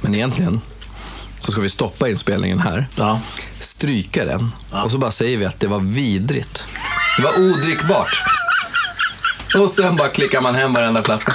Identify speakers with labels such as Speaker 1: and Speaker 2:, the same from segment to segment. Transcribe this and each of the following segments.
Speaker 1: Men egentligen så ska vi stoppa inspelningen här,
Speaker 2: Ja.
Speaker 1: stryka den och så bara säger vi att det var vidrigt. Det var odrickbart. Och sen bara klickar man hem varenda flaska.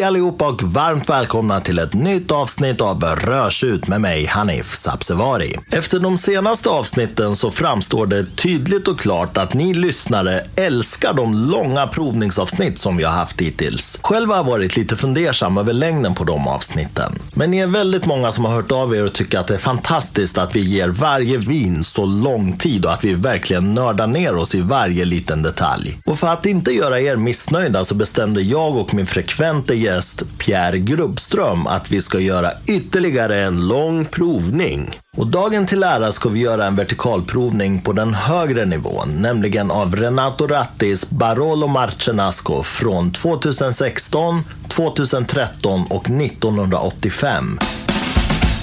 Speaker 2: Hej allihopa och varmt välkomna till ett nytt avsnitt av Rörsut med mig Hanif Sabsevari. Efter de senaste avsnitten så framstår det tydligt och klart att ni lyssnare älskar de långa provningsavsnitt som vi har haft hittills. Själv har jag varit lite fundersam över längden på de avsnitten. Men ni är väldigt många som har hört av er och tycker att det är fantastiskt att vi ger varje vin så lång tid och att vi verkligen nördar ner oss i varje liten detalj. Och för att inte göra er missnöjda så bestämde jag och min frekvente gäst Pierre Grubbström att vi ska göra ytterligare en lång provning. Och dagen till ära ska vi göra en vertikalprovning på den högre nivån, nämligen av Renato Rattis Barolo Marcenasco från 2016, 2013 och 1985.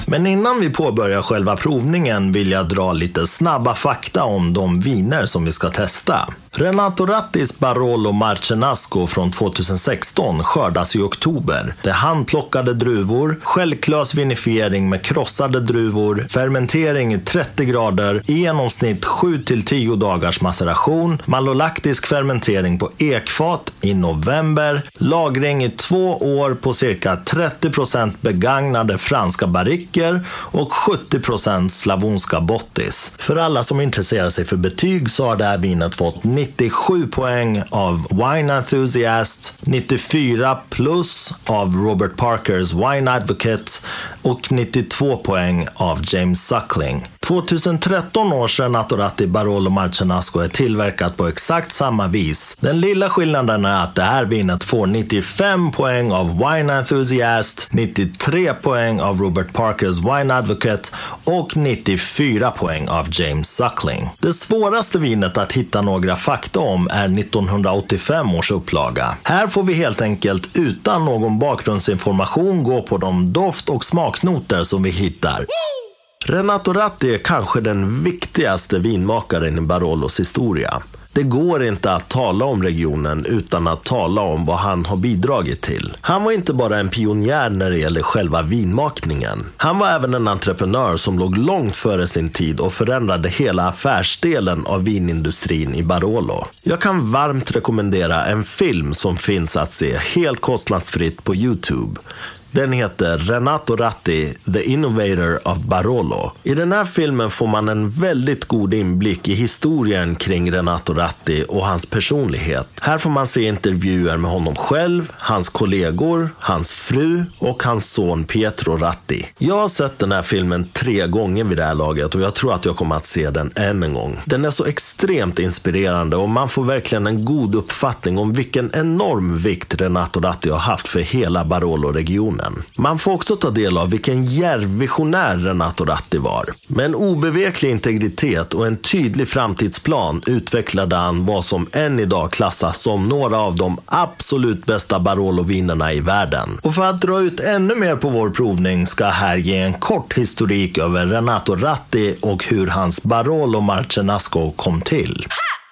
Speaker 2: Men innan vi påbörjar själva provningen vill jag dra lite snabba fakta om de viner som vi ska testa. Renato Rattis Barolo Marcenasco från 2016 skördas i oktober. Det är handplockade druvor, självklös vinifiering med krossade druvor, fermentering i 30 grader, i genomsnitt 7-10 dagars maceration, malolaktisk fermentering på ekfat i november, lagring i två år på cirka 30% begagnade franska barriker och 70% slavonska bottis. För alla som intresserar sig för betyg så har det här vinet fått 97 poäng av Wine Enthusiast, 94 plus av Robert Parkers Wine Advocate och 92 poäng av James Suckling. 2013 års Renato Ratti Barolo Marcenasco är tillverkat på exakt samma vis. Den lilla skillnaden är att det här vinet får 95 poäng av Wine Enthusiast, 93 poäng av Robert Parkers Wine Advocate och 94 poäng av James Suckling. Det svåraste vinet att hitta några fakta om är 1985 års upplaga. Här får vi helt enkelt utan någon bakgrundsinformation gå på de doft och smaknoter som vi hittar. Renato Ratti är kanske den viktigaste vinmakaren i Barolos historia. Det går inte att tala om regionen utan att tala om vad han har bidragit till. Han var inte bara en pionjär när det gäller själva vinmakningen. Han var även en entreprenör som låg långt före sin tid och förändrade hela affärsdelen av vinindustrin i Barolo. Jag kan varmt rekommendera en film som finns att se helt kostnadsfritt på Youtube. Den heter Renato Ratti, The Innovator of Barolo. I den här filmen får man en väldigt god inblick i historien kring Renato Ratti och hans personlighet. Här får man se intervjuer med honom själv, hans kollegor, hans fru och hans son Pietro Ratti. Jag har sett den här filmen tre gånger vid det här laget och jag tror att jag kommer att se den än en gång. Den är så extremt inspirerande och man får verkligen en god uppfattning om vilken enorm vikt Renato Ratti har haft för hela Barolo-regionen. Man får också ta del av vilken djärvvisionär Renato Ratti var. Med en obeveklig integritet och en tydlig framtidsplan utvecklade han vad som än idag klassas som några av de absolut bästa Barolo-vinerna i världen. Och för att dra ut ännu mer på vår provning ska jag här ge en kort historik över Renato Ratti och hur hans Barolo Marcenasco kom till.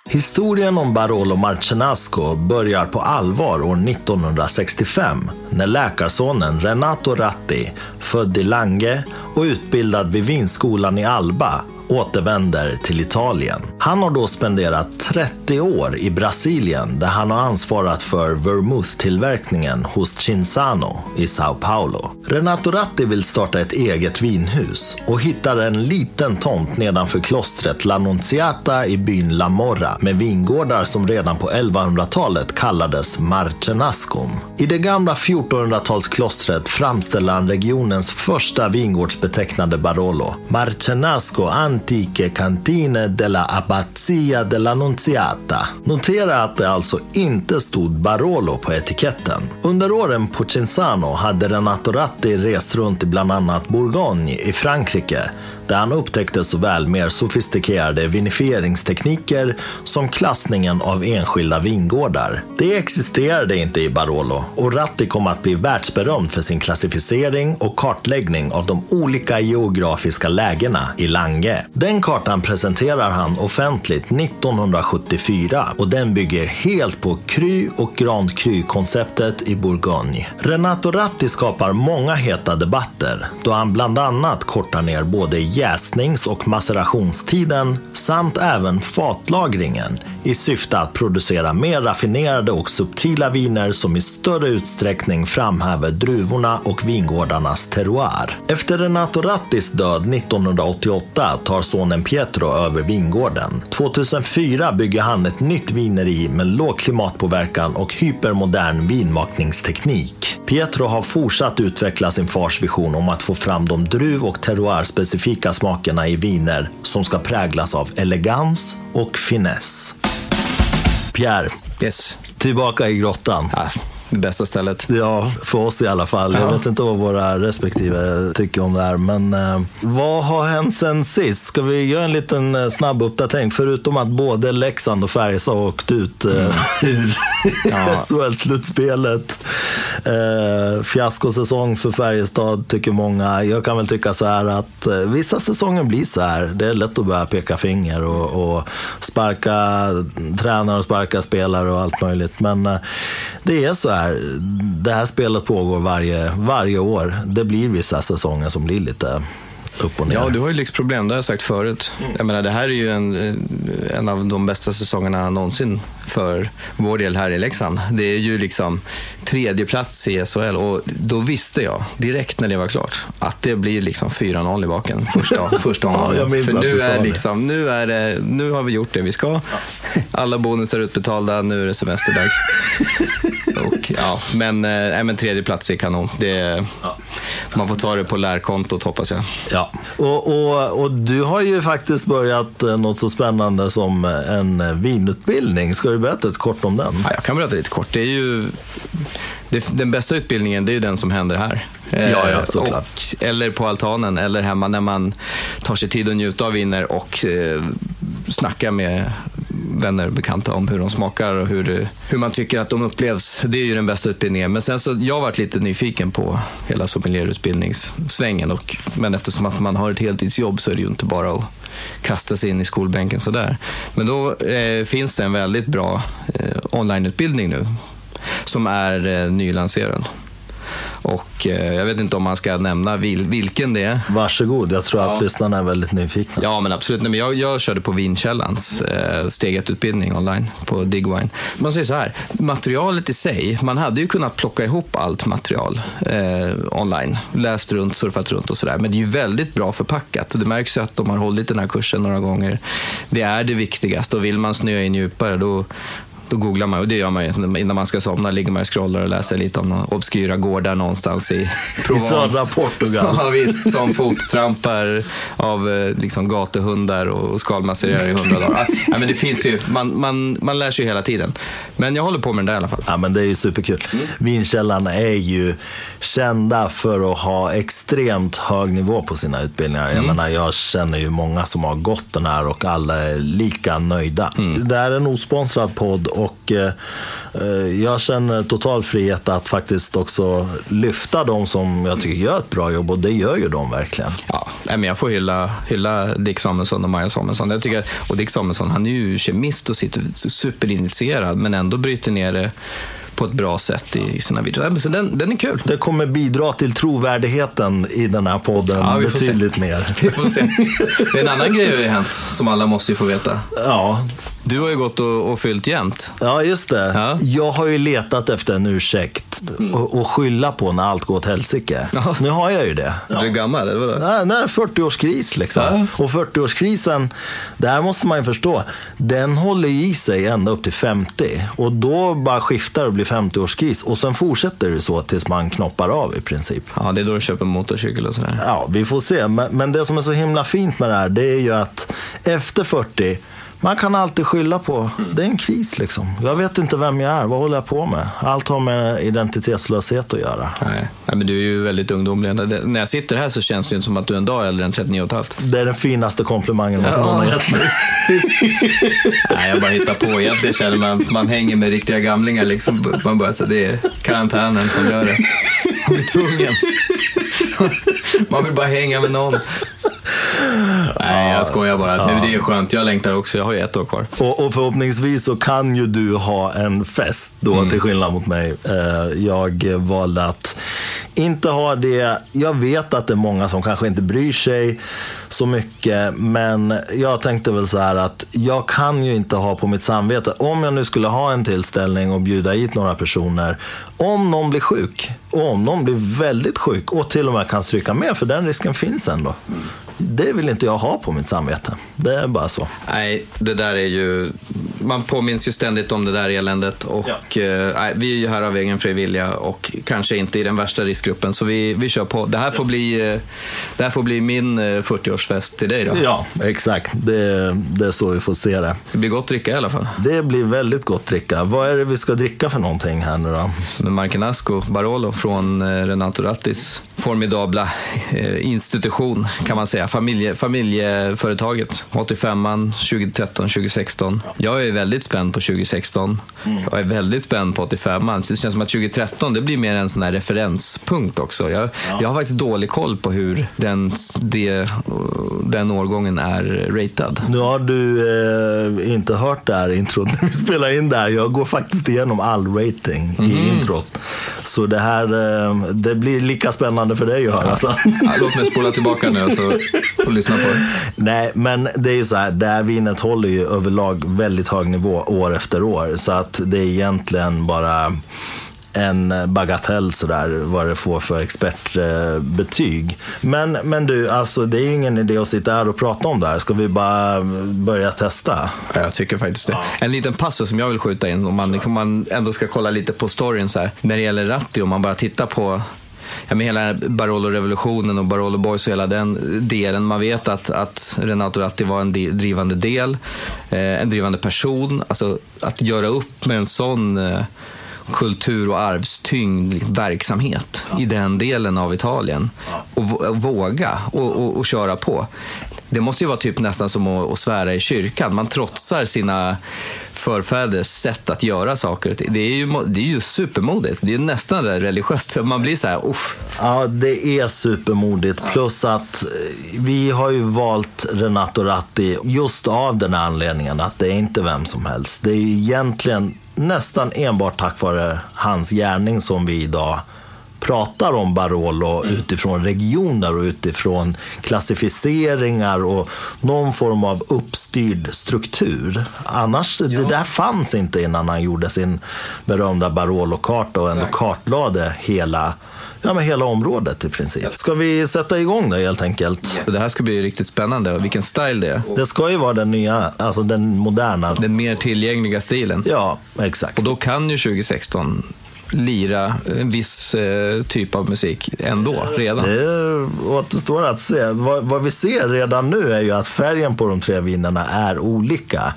Speaker 2: Historien om Barolo Marcenasco börjar på allvar år 1965 när läkarsonen Renato Ratti, född i Lange och utbildad vid vinskolan i Alba, återvänder till Italien. Han har då spenderat 30 år i Brasilien där han har ansvarat för vermouth-tillverkningen hos Cinzano i Sao Paulo. Renato Ratti vill starta ett eget vinhus och hittar en liten tomt nedanför klostret La Nunziata i byn La Morra med vingårdar som redan på 1100-talet kallades Marcenascum. I det gamla 1400-talsklostret framställer han regionens första vingårdsbetecknade Barolo, Marcenasco antiche cantine della Abbazia della Nunziata. Notera att det alltså inte stod Barolo på etiketten. Under åren på Cinzano hade Renato Ratti rest runt i bland annat Bourgogne i Frankrike där han upptäckte såväl mer sofistikerade vinifieringstekniker som klassningen av enskilda vingårdar. Det existerade inte i Barolo och Ratti kom att bli världsberömd för sin klassificering och kartläggning av de olika geografiska lägena i Lange. Den kartan presenterar han offentligt 1974 och den bygger helt på Cru och Grand Cru-konceptet i Bourgogne. Renato Ratti skapar många heta debatter då han bland annat kortar ner både jäsnings och macerationstiden samt även fatlagringen i syfte att producera mer raffinerade och subtila viner som i större utsträckning framhäver druvorna och vingårdarnas terroir. Efter Renato Rattis död 1988 tar sonen Pietro över vingården. 2004 bygger han ett nytt vineri med låg klimatpåverkan och hypermodern vinmakningsteknik. Pietro har fortsatt utveckla sin fars vision om att få fram de druv och terroirspecifika smakerna i viner som ska präglas av elegans och finess. Pierre,
Speaker 1: Yes.
Speaker 2: tillbaka i grottan.
Speaker 1: Ja, det bästa stället.
Speaker 2: Ja, för oss i alla fall. Jag
Speaker 1: Ja.
Speaker 2: vet inte vad våra respektive tycker om det här. Men eh, vad har hänt sen sist? Ska vi göra en liten eh, snabb uppdatering? Förutom att både Leksand och Färjestad har åkt ut eh, ur
Speaker 1: Ja.
Speaker 2: SHL-slutspelet. Eh, fiaskosäsong för Färjestad tycker många. Jag kan väl tycka så här att eh, vissa säsonger blir så här. Det är lätt att börja peka finger och, och sparka tränare och sparka spelare och allt möjligt. Men eh, det är så här. Det här spelet pågår varje, varje år. Det blir vissa säsonger som blir lite upp och ner.
Speaker 1: Ja, du har ju lyxproblem, det har jag sagt förut. Jag menar, det här är ju en, en av de bästa säsongerna någonsin för vår del här i Leksand. Det är ju liksom tredje plats i SHL och då visste jag direkt när det var klart att det blir liksom 4-0 i baken första, första
Speaker 2: Ja,
Speaker 1: omgången.
Speaker 2: minns
Speaker 1: för nu är liksom, nu, är det, nu har vi gjort det vi ska. Alla bonusar utbetalda, nu är det semesterdags. och, ja, men, nej, men tredje plats är kanon. Det, Man får ta det på lärkontot hoppas jag.
Speaker 2: Ja, och, och, och du har ju faktiskt börjat eh, något så spännande som en eh, vinutbildning. Ska du berätta ett kort om den?
Speaker 1: Ja, jag kan berätta lite kort. Det är ju, det, den bästa utbildningen det är ju den som händer här. Eh,
Speaker 2: Ja, ja, såklart.
Speaker 1: och, eller på altanen eller hemma när man tar sig tid att njuta av viner och eh, snacka med vänner och bekanta om hur de smakar och hur, det, hur man tycker att de upplevs. Det är ju den bästa utbildningen. Men sen så, jag varit lite nyfiken på hela sommelierutbildningssvängen. Och, men eftersom att man har ett heltidsjobb så är det ju inte bara att kasta sig in i skolbänken sådär. Men då eh, finns det en väldigt bra eh, onlineutbildning nu som är eh, nylanserad. Och eh, jag vet inte om man ska nämna vil, vilken det är.
Speaker 2: Varsågod, jag tror att
Speaker 1: Ja.
Speaker 2: lyssnarna är väldigt nyfikna.
Speaker 1: Ja, men absolut. Nej, men jag, jag körde på Vinkällans eh, steg ett-utbildning online på Digwine. Man säger så här, materialet i sig, man hade ju kunnat plocka ihop allt material eh, online. Läst runt, surfat runt och sådär. Men det är ju väldigt bra förpackat. Det märks ju att de har hållit den här kursen några gånger. Det är det viktigaste och vill man snöa in djupare då då googlar man, och det gör man ju innan man ska somna. ligger man och scrollar och läser lite om obskyra gårdar någonstans i Provence.
Speaker 2: södra Portugal.
Speaker 1: Ja, visst. Som fottrampar av eh, liksom, gatuhundar och skalmasserar i hundra dagar. Ja, men det finns ju, man, man, man lär sig ju hela tiden. Men jag håller på med den där i alla fall.
Speaker 2: Ja, men det är ju superkul. Vinkällan är ju kända för att ha extremt hög nivå på sina utbildningar. Jag menar, jag känner ju många som har gått den här och alla är lika nöjda. Det här är en osponsrad podd och eh, eh, jag känner total frihet att faktiskt också lyfta de som jag tycker gör ett bra jobb och det gör ju de verkligen.
Speaker 1: Ja, men jag får hylla, hylla Dick Samuelsson och Maja Samuelsson. Jag tycker, och Dick Samuelsson, han är ju kemist och sitter superinitierad men ändå bryter ner det på ett bra sätt i sina videos. Så den, den är kul.
Speaker 2: Det kommer bidra till trovärdigheten i den här podden
Speaker 1: Ja, vi får se.
Speaker 2: betydligt mer.
Speaker 1: Vi får se. Det är en annan grej som har hänt som alla måste ju få veta.
Speaker 2: Ja,
Speaker 1: Du har ju gått och, och fyllt jämt.
Speaker 2: Ja, just det.
Speaker 1: Ja.
Speaker 2: Jag har ju letat efter en ursäkt och, och skylla på när allt går åt helsike.
Speaker 1: Ja.
Speaker 2: Nu har jag ju det.
Speaker 1: Du är gammal, eller vadå?
Speaker 2: Nej, nej, 40-årskris liksom. Och 40-årskrisen, det här måste man ju förstå, den håller i sig ända upp till 50. Och då bara skiftar och blir 50-årskris. Och sen fortsätter det så tills man knoppar av i princip.
Speaker 1: Ja, det är då du köper motorcykel och sådär.
Speaker 2: Ja, vi får se. Men, men det som är så himla fint med det här, det är ju att efter 40, man kan alltid skylla på, det är en kris liksom. Jag vet inte vem jag är, vad håller jag på med? Allt har med identitetslöshet att göra.
Speaker 1: Nej. Nej, men du är ju väldigt ungdomlig. När jag sitter här så känns det inte som att du är en dag äldre än 39 och ett halvt.
Speaker 2: Det är den finaste komplimangen man någon har gett mig.
Speaker 1: Nej, jag bara hittar på. Egentligen känner man man hänger med riktiga gamlingar. Liksom. Man bara, så det är karantänen som gör det. Man blir tvungen. Man vill bara hänga med någon. Nej, jag skojar bara. Nu, det är skönt. Jag längtar också. Jag har ju ett år kvar.
Speaker 2: Och, och förhoppningsvis så kan ju du ha en fest då, till skillnad mot mig. Eh, Jag valde att inte ha det. Jag vet att det är många som kanske inte bryr sig så mycket, men jag tänkte väl så här att jag kan ju inte ha på mitt samvete, om jag nu skulle ha en tillställning och bjuda hit några personer, om någon blir sjuk, och om någon blir väldigt sjuk och till och med kan stryka med, för den risken finns ändå. Det vill inte jag ha på mitt samvete. Det är bara så.
Speaker 1: Nej, det där är ju... Man påminns ju ständigt om det där eländet. Och, eh, nej, vi är ju här av egen fri vilja och kanske inte i den värsta riskgruppen. Så vi, vi kör på. Det här får bli, eh, det här får bli min eh, 40-årsfest till dig då.
Speaker 2: Ja, exakt. Det, det är så vi får se det.
Speaker 1: Det blir gott dricka i alla fall.
Speaker 2: Det blir väldigt gott dricka. Vad är det vi ska dricka för någonting här nu då?
Speaker 1: Med Markenasco Barolo från eh, Renato Rattis formidabla eh, institution kan man säga. Familje, familjeföretaget. 85an 2013-2016. Jag är väldigt spänd på 2016. Jag är väldigt spänd på 85an. Det känns som att 2013 det blir mer en sån här referenspunkt också. Jag, jag har faktiskt dålig koll på hur den, det, den årgången är ratad.
Speaker 2: Nu har du eh, inte hört det här introt när vi spelar in det här. Jag går faktiskt igenom all rating i introt. Så det här eh, det blir lika spännande för dig att höra sen.
Speaker 1: Ja, låt mig spola tillbaka nu så, och lyssna på det.
Speaker 2: Nej, men det är ju så här, det här vinet håller ju överlag väldigt hög nivå år efter år. Så att det är egentligen bara en bagatell sådär vad det får för expertbetyg. Men, men du, alltså det är ju ingen idé att sitta här och prata om det här. Ska vi bara börja testa?
Speaker 1: Ja, Jag tycker faktiskt det. En liten passus som jag vill skjuta in, om man, liksom, man ändå ska kolla lite på storyn så här. När det gäller Ratti, om man bara tittar på Ja, med hela Barolo-revolutionen och Barolo Boys och hela den delen. Man vet att, att Renato Ratti var en drivande del, eh, en drivande person. Alltså att göra upp med en sån eh, kultur och arvstyngd verksamhet i den delen av Italien och vå- våga och, och, och köra på. Det måste ju vara typ nästan som att, att svära i kyrkan. Man trotsar sina förfäders sätt att göra saker. Det är ju, det är ju supermodigt. Det är nästan det religiöst. Man blir så här, uff.
Speaker 2: Ja, det är supermodigt. Plus att eh, vi har ju valt Renato Ratti just av den här anledningen att det är inte vem som helst. Det är ju egentligen nästan enbart tack vare hans gärning som vi idag pratar om Barolo utifrån regioner och utifrån klassificeringar och någon form av uppstyrd struktur. Annars, det där fanns inte innan han gjorde sin berömda Barolo-karta och ändå kartlade hela Ja, men hela området i princip. Ska vi sätta igång det helt enkelt?
Speaker 1: Det här ska bli riktigt spännande. Vilken style det är.
Speaker 2: Det ska ju vara den nya, alltså den moderna.
Speaker 1: Den mer tillgängliga stilen.
Speaker 2: Ja, exakt.
Speaker 1: Och då kan ju 2016 lira en viss eh, typ av musik ändå, redan.
Speaker 2: Det återstår att se. Vad, vad vi ser redan nu är ju att färgen på de tre vinerna är olika.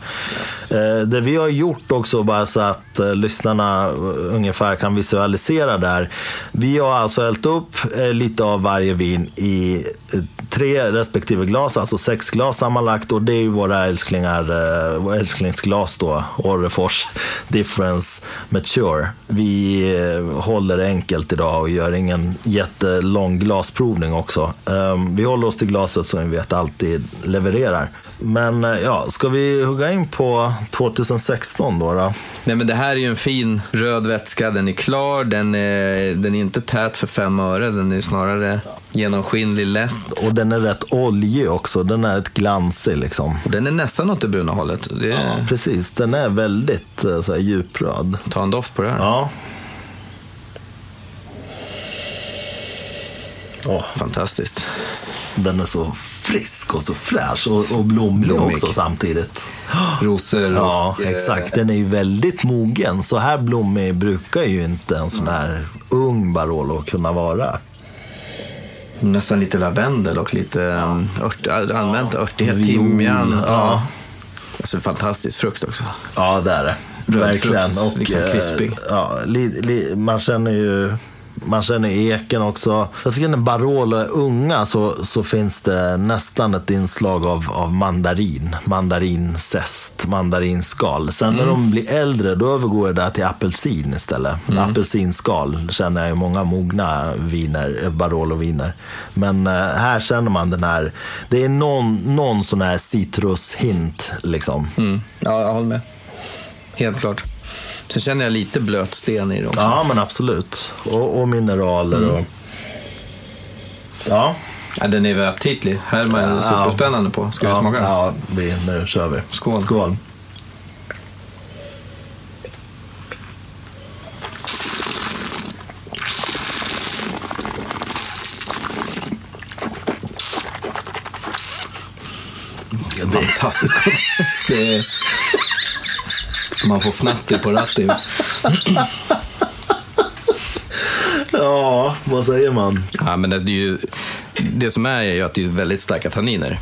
Speaker 2: Eh, det vi har gjort också, bara så att eh, lyssnarna eh, ungefär kan visualisera där. Vi har alltså hällt upp eh, lite av varje vin i eh, tre respektive glas, alltså sex glas sammanlagt. Och det är ju våra älsklingar, eh, våra älsklingsglas då, Orrefors Difference Mature. Vi eh, håller det enkelt idag och gör ingen jättelång glasprovning också. Eh, vi håller oss till glaset som vi vet alltid levererar. Men eh, ja, ska vi hugga in på 2016 då? då?
Speaker 1: Nej, men det här är ju en fin röd vätska. Den är klar, den är, den är inte tät för fem öre. Den är snarare genomskinlig, lätt.
Speaker 2: Och den är rätt oljig också. Den är ett glansig liksom.
Speaker 1: Den är nästan åt det bruna hållet. Det är,
Speaker 2: Ja, precis. Den är väldigt eh, så här, djupröd.
Speaker 1: Ta en doft på det här.
Speaker 2: Ja. Åh,
Speaker 1: Fantastiskt.
Speaker 2: den är så frisk och så fräsch och, och blommig,
Speaker 1: Blommig.
Speaker 2: också samtidigt.
Speaker 1: Rosor
Speaker 2: Ja,
Speaker 1: och... eh,
Speaker 2: exakt. Den är ju väldigt mogen. Så här blommig brukar ju inte en sån här ung Barolo kunna vara.
Speaker 1: Nästan lite lavendel och lite um, ört, använt örtighet,
Speaker 2: Viol,
Speaker 1: timjan.
Speaker 2: ja.
Speaker 1: Ja. Alltså fantastisk frukt också.
Speaker 2: Ja, det är det.
Speaker 1: Röd
Speaker 2: Verkligen.
Speaker 1: frukt, liksom
Speaker 2: eh,
Speaker 1: krispig.
Speaker 2: ja, li, li, man känner ju man känner eken också. Jag tycker när Barolo är unga så, så finns det nästan ett inslag av, av mandarin. Mandarincest, mandarinskal. Sen när de blir äldre då övergår det där till apelsin istället. Apelsinskal känner jag i många mogna viner, Barolo-viner. Men eh, här känner man den här, det är någon, någon sån här citrushint liksom.
Speaker 1: Mm. Ja, jag håller med. Helt klart. Sen känner jag lite blöt sten i också.
Speaker 2: Ja, men absolut. Och, och mineraler och... Ja.
Speaker 1: Ja, den är väl aptitlig. Här är man
Speaker 2: Ja.
Speaker 1: superspännande på. Ska vi
Speaker 2: ja,
Speaker 1: smaka?
Speaker 2: Ja, vi, nu kör vi.
Speaker 1: Skål.
Speaker 2: Skål. Det,
Speaker 1: Fantastiskt gott. Det är... Man får fnatter på ratten.
Speaker 2: ja, vad säger man?
Speaker 1: Ja, men det, är ju, det som är är ju att det är väldigt starka tanniner.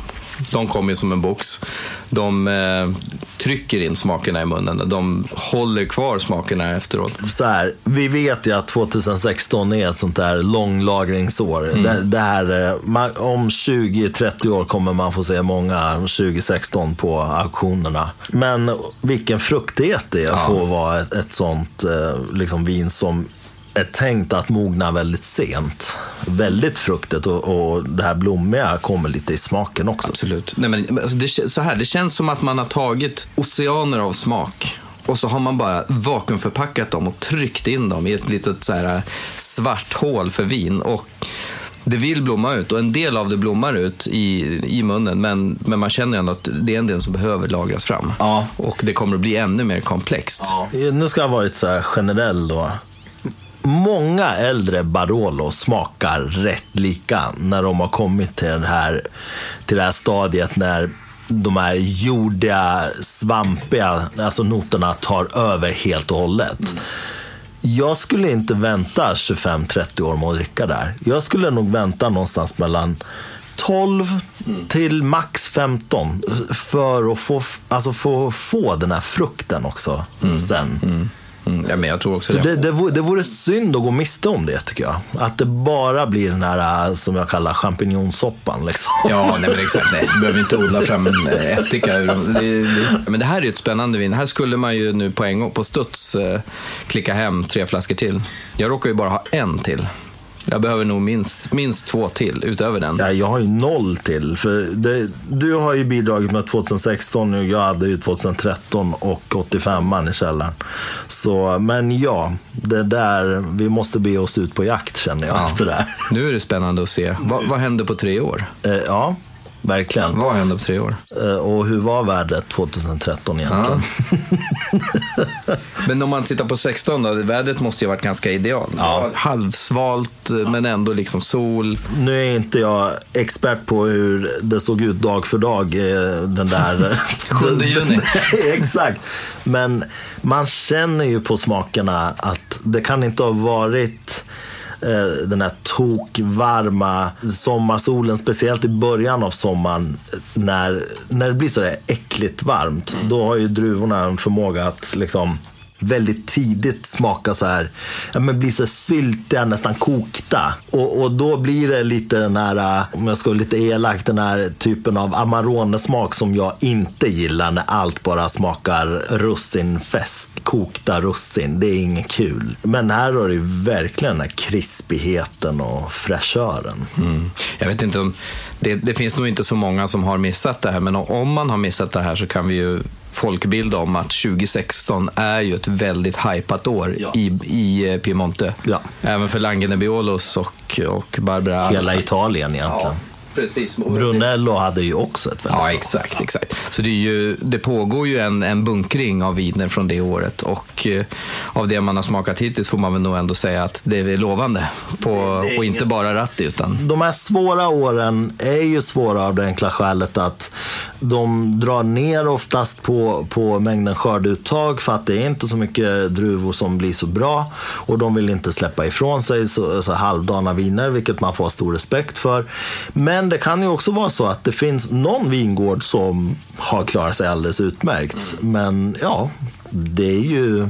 Speaker 1: De kommer ju som en box. De eh, trycker in smakerna i munnen. De håller kvar smakerna efteråt.
Speaker 2: Så här, vi vet ju att 2016 är ett sånt där långlagringsår. Det, det här, eh, man, om 20-30 år kommer man få se många 2016 på auktionerna. Men vilken fruktighet det är att få vara ett, ett sånt eh, liksom vin som är tänkt att mogna väldigt sent. Väldigt fruktigt och, och det här blommiga kommer lite i smaken också.
Speaker 1: Absolut. Nej, men, alltså det, så här, det känns som att man har tagit oceaner av smak och så har man bara vakuumförpackat dem och tryckt in dem i ett litet så här, svart hål för vin. Och det vill blomma ut och en del av det blommar ut i, i munnen men, men man känner ändå att det är en del som behöver lagras fram.
Speaker 2: Ja.
Speaker 1: Och det kommer att bli ännu mer komplext.
Speaker 2: Nu ska jag vara lite så här generell då. Många äldre Barolo smakar rätt lika när de har kommit till, den här, till det här stadiet när de här jordiga, svampiga alltså noterna tar över helt och hållet. Jag skulle inte vänta 25-30 år med att dricka där. Jag skulle nog vänta någonstans mellan 12 till max 15 för att få, alltså få, få den här frukten också sen.
Speaker 1: Mm, ja, men jag tror också det.
Speaker 2: Det, det, vore, det vore synd att gå miste om det tycker jag. Att det bara blir den här som jag kallar champinjonsoppan. Liksom.
Speaker 1: Ja, nej men exakt. Nej, du behöver inte odla fram en eh, ättika. men det här är ju ett spännande vin. Här skulle man ju nu på en gång, på studs, eh, klicka hem tre flaskor till. Jag råkar ju bara ha en till. Jag behöver nog minst, minst två till utöver den.
Speaker 2: Ja, jag har ju noll till. För det, du har ju bidragit med 2016 och jag hade ju 2013 och 85 i källaren. Så, men ja, det där, vi måste be oss ut på jakt känner jag efter det här.
Speaker 1: Nu är det spännande att se. Vad, vad hände på tre år?
Speaker 2: Eh, ja, verkligen.
Speaker 1: Vad hände på tre år?
Speaker 2: Eh, och hur var värdet 2013 egentligen?
Speaker 1: Men om man tittar på 16 då, vädret måste ju ha varit ganska ideal.
Speaker 2: Ja.
Speaker 1: Halvsvalt, men ändå liksom sol.
Speaker 2: Nu är inte jag expert på hur det såg ut dag för dag, eh, den där...
Speaker 1: 7 juni.
Speaker 2: Exakt. Men man känner ju på smakerna att det kan inte ha varit den här tokvarma sommarsolen, speciellt i början av sommaren när, när det blir så där äckligt varmt. Då har ju druvorna en förmåga att liksom väldigt tidigt smaka så här, ja, men blir så syltiga, nästan kokta. Och, och då blir det lite den här, äh, om jag ska vara lite elak, den här typen av Amarone-smak som jag inte gillar när allt bara smakar russinfest. Kokta russin, det är inget kul. Men här har du verkligen den här krispigheten och fräschören.
Speaker 1: Mm. Jag vet inte om, det, det finns nog inte så många som har missat det här, men om man har missat det här så kan vi ju folkbild om att 2016 är ju ett väldigt hypat år
Speaker 2: Ja.
Speaker 1: i, i eh, Piemonte.
Speaker 2: Ja.
Speaker 1: Även för Langene Biolos och, och Barbara.
Speaker 2: Hela Italien egentligen.
Speaker 1: Precis.
Speaker 2: Brunello hade ju också ett väldigt
Speaker 1: Ja, exakt, exakt. Så det, är ju, det pågår ju en, en bunkring av viner från det året och eh, av det man har smakat hittills får man väl nog ändå säga att det är lovande. På,
Speaker 2: Det är
Speaker 1: och inte
Speaker 2: inget-
Speaker 1: bara Ratti utan
Speaker 2: De här svåra åren är ju svåra av det enkla skälet att de drar ner oftast på, på mängden skördeuttag för att det är inte så mycket druvor som blir så bra och de vill inte släppa ifrån sig så, så halvdana viner, vilket man får stor respekt för. Men det kan ju också vara så att det finns någon vingård som har klarat sig alldeles utmärkt. Men ja, det är ju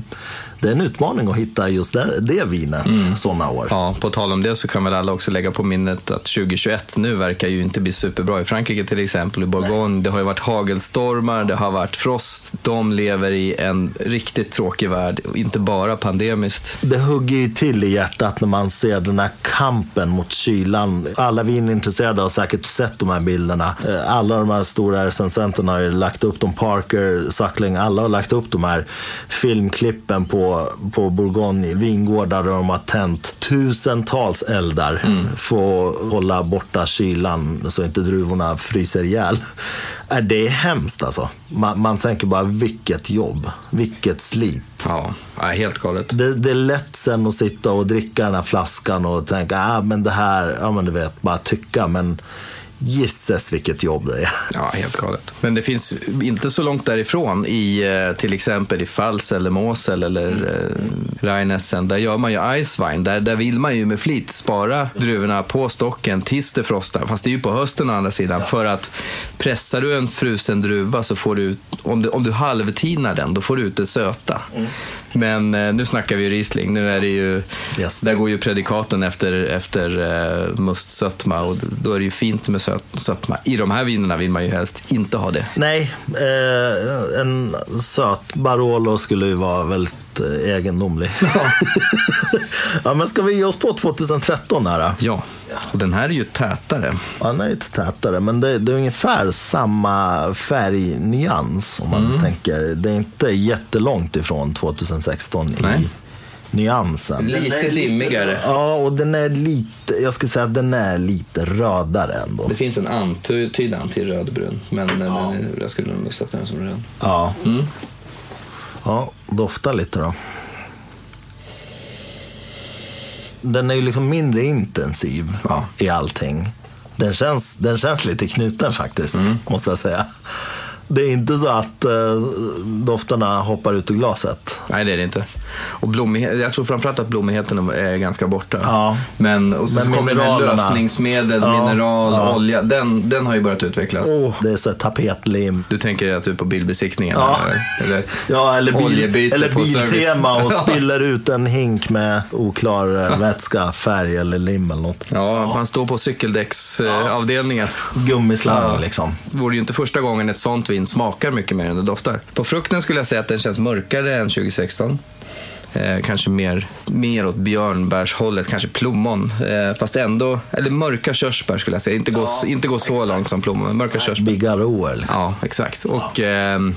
Speaker 2: det är en utmaning att hitta just det, det vinet sådana år.
Speaker 1: Ja, på tal om det så kan väl alla också lägga på minnet att 2021 nu verkar ju inte bli superbra. I Frankrike till exempel, i Bourgogne, det har ju varit hagelstormar, det har varit frost. De lever i en riktigt tråkig värld, inte bara pandemiskt.
Speaker 2: Det hugger ju till i hjärtat när man ser den här kampen mot kylan. Alla vinintresserade har säkert sett de här bilderna. Eh, Alla de här stora recensenterna har ju lagt upp dem. Parker, Suckling, alla har lagt upp de här filmklippen på, på Bourgogne vingårdar där de har tänt tusentals eldar för att hålla borta kylan så inte druvorna fryser ihjäl. Eh, Det är hemskt alltså. Man, man tänker bara vilket jobb, vilket slit.
Speaker 1: Ja, ja, helt galet.
Speaker 2: Det, det är lätt sen att sitta och dricka den här flaskan och tänka, ah, men det här, ja men du vet, bara tycka. Men gisses vilket jobb det är.
Speaker 1: Ja, helt galet. Men det finns inte så långt därifrån i eh, till exempel i Fals eller Mosel eller eh, Rheinessen. Där gör man ju Icewine. Där, där vill man ju med flit spara druvorna på stocken tills det frostar. Fast det är ju på hösten å andra sidan. För att pressar du en frusen druva så får du om du, om du halvtinar den, då får du ut det söta. Men eh, nu snackar vi Riesling. Nu är det ju,
Speaker 2: Yes.
Speaker 1: där går ju predikaten efter, efter eh, mustsötma och då är det ju fint med söt, sötma. I de här vinerna vill man ju helst inte ha det.
Speaker 2: Nej, eh, en söt Barolo skulle ju vara väldigt eh, egendomlig. ja, men ska vi ge oss på 2013 här? då?
Speaker 1: Ja, och den här är ju tätare.
Speaker 2: Ja, den är lite tätare, men det, det är ungefär samma färgnyans om man tänker. Det är inte jättelångt ifrån 2016
Speaker 1: Nej.
Speaker 2: i nyansen.
Speaker 1: Lite limmigare.
Speaker 2: Ja, och den är lite, jag skulle säga att den är lite rödare ändå.
Speaker 1: Det finns en antydan till rödbrun, men den är, jag skulle nog sätta den som röd.
Speaker 2: Ja. Ja, dofta lite då. Den är ju liksom mindre intensiv
Speaker 1: Ja.
Speaker 2: i allting. Den känns, den känns lite knuten faktiskt, måste jag säga. Det är inte så att eh, dofterna hoppar ut ur glaset.
Speaker 1: Nej, det är det inte. Och blommighet, jag tror framförallt att blommigheten är ganska borta.
Speaker 2: Ja.
Speaker 1: Men, och så
Speaker 2: Men
Speaker 1: kommer det lösningsmedel,
Speaker 2: Ja,
Speaker 1: mineral,
Speaker 2: ja.
Speaker 1: olja. Den, den har ju börjat utvecklas.
Speaker 2: Oh, det är så tapetlim.
Speaker 1: Du tänker att du är på bilbesiktningen?
Speaker 2: Ja.
Speaker 1: Eller, eller,
Speaker 2: Ja, eller, bil, eller biltema och spiller ut en hink med oklar eh, vätska, färg eller lim eller något.
Speaker 1: Ja, man står på cykeldäcksavdelningen.
Speaker 2: Gummislang
Speaker 1: Ja.
Speaker 2: liksom.
Speaker 1: Det vore ju inte första gången ett sånt vin smakar mycket mer än det doftar. På frukten skulle jag säga att den känns mörkare än 2016. Eh, kanske mer, mer åt björnbärshållet, kanske plommon. Eh, fast ändå, eller mörka körsbär skulle jag säga. Inte gå, inte gå så långt som plommon, mörka körsbär.
Speaker 2: Bigarråer. Liksom.
Speaker 1: Ja, exakt. Och ehm,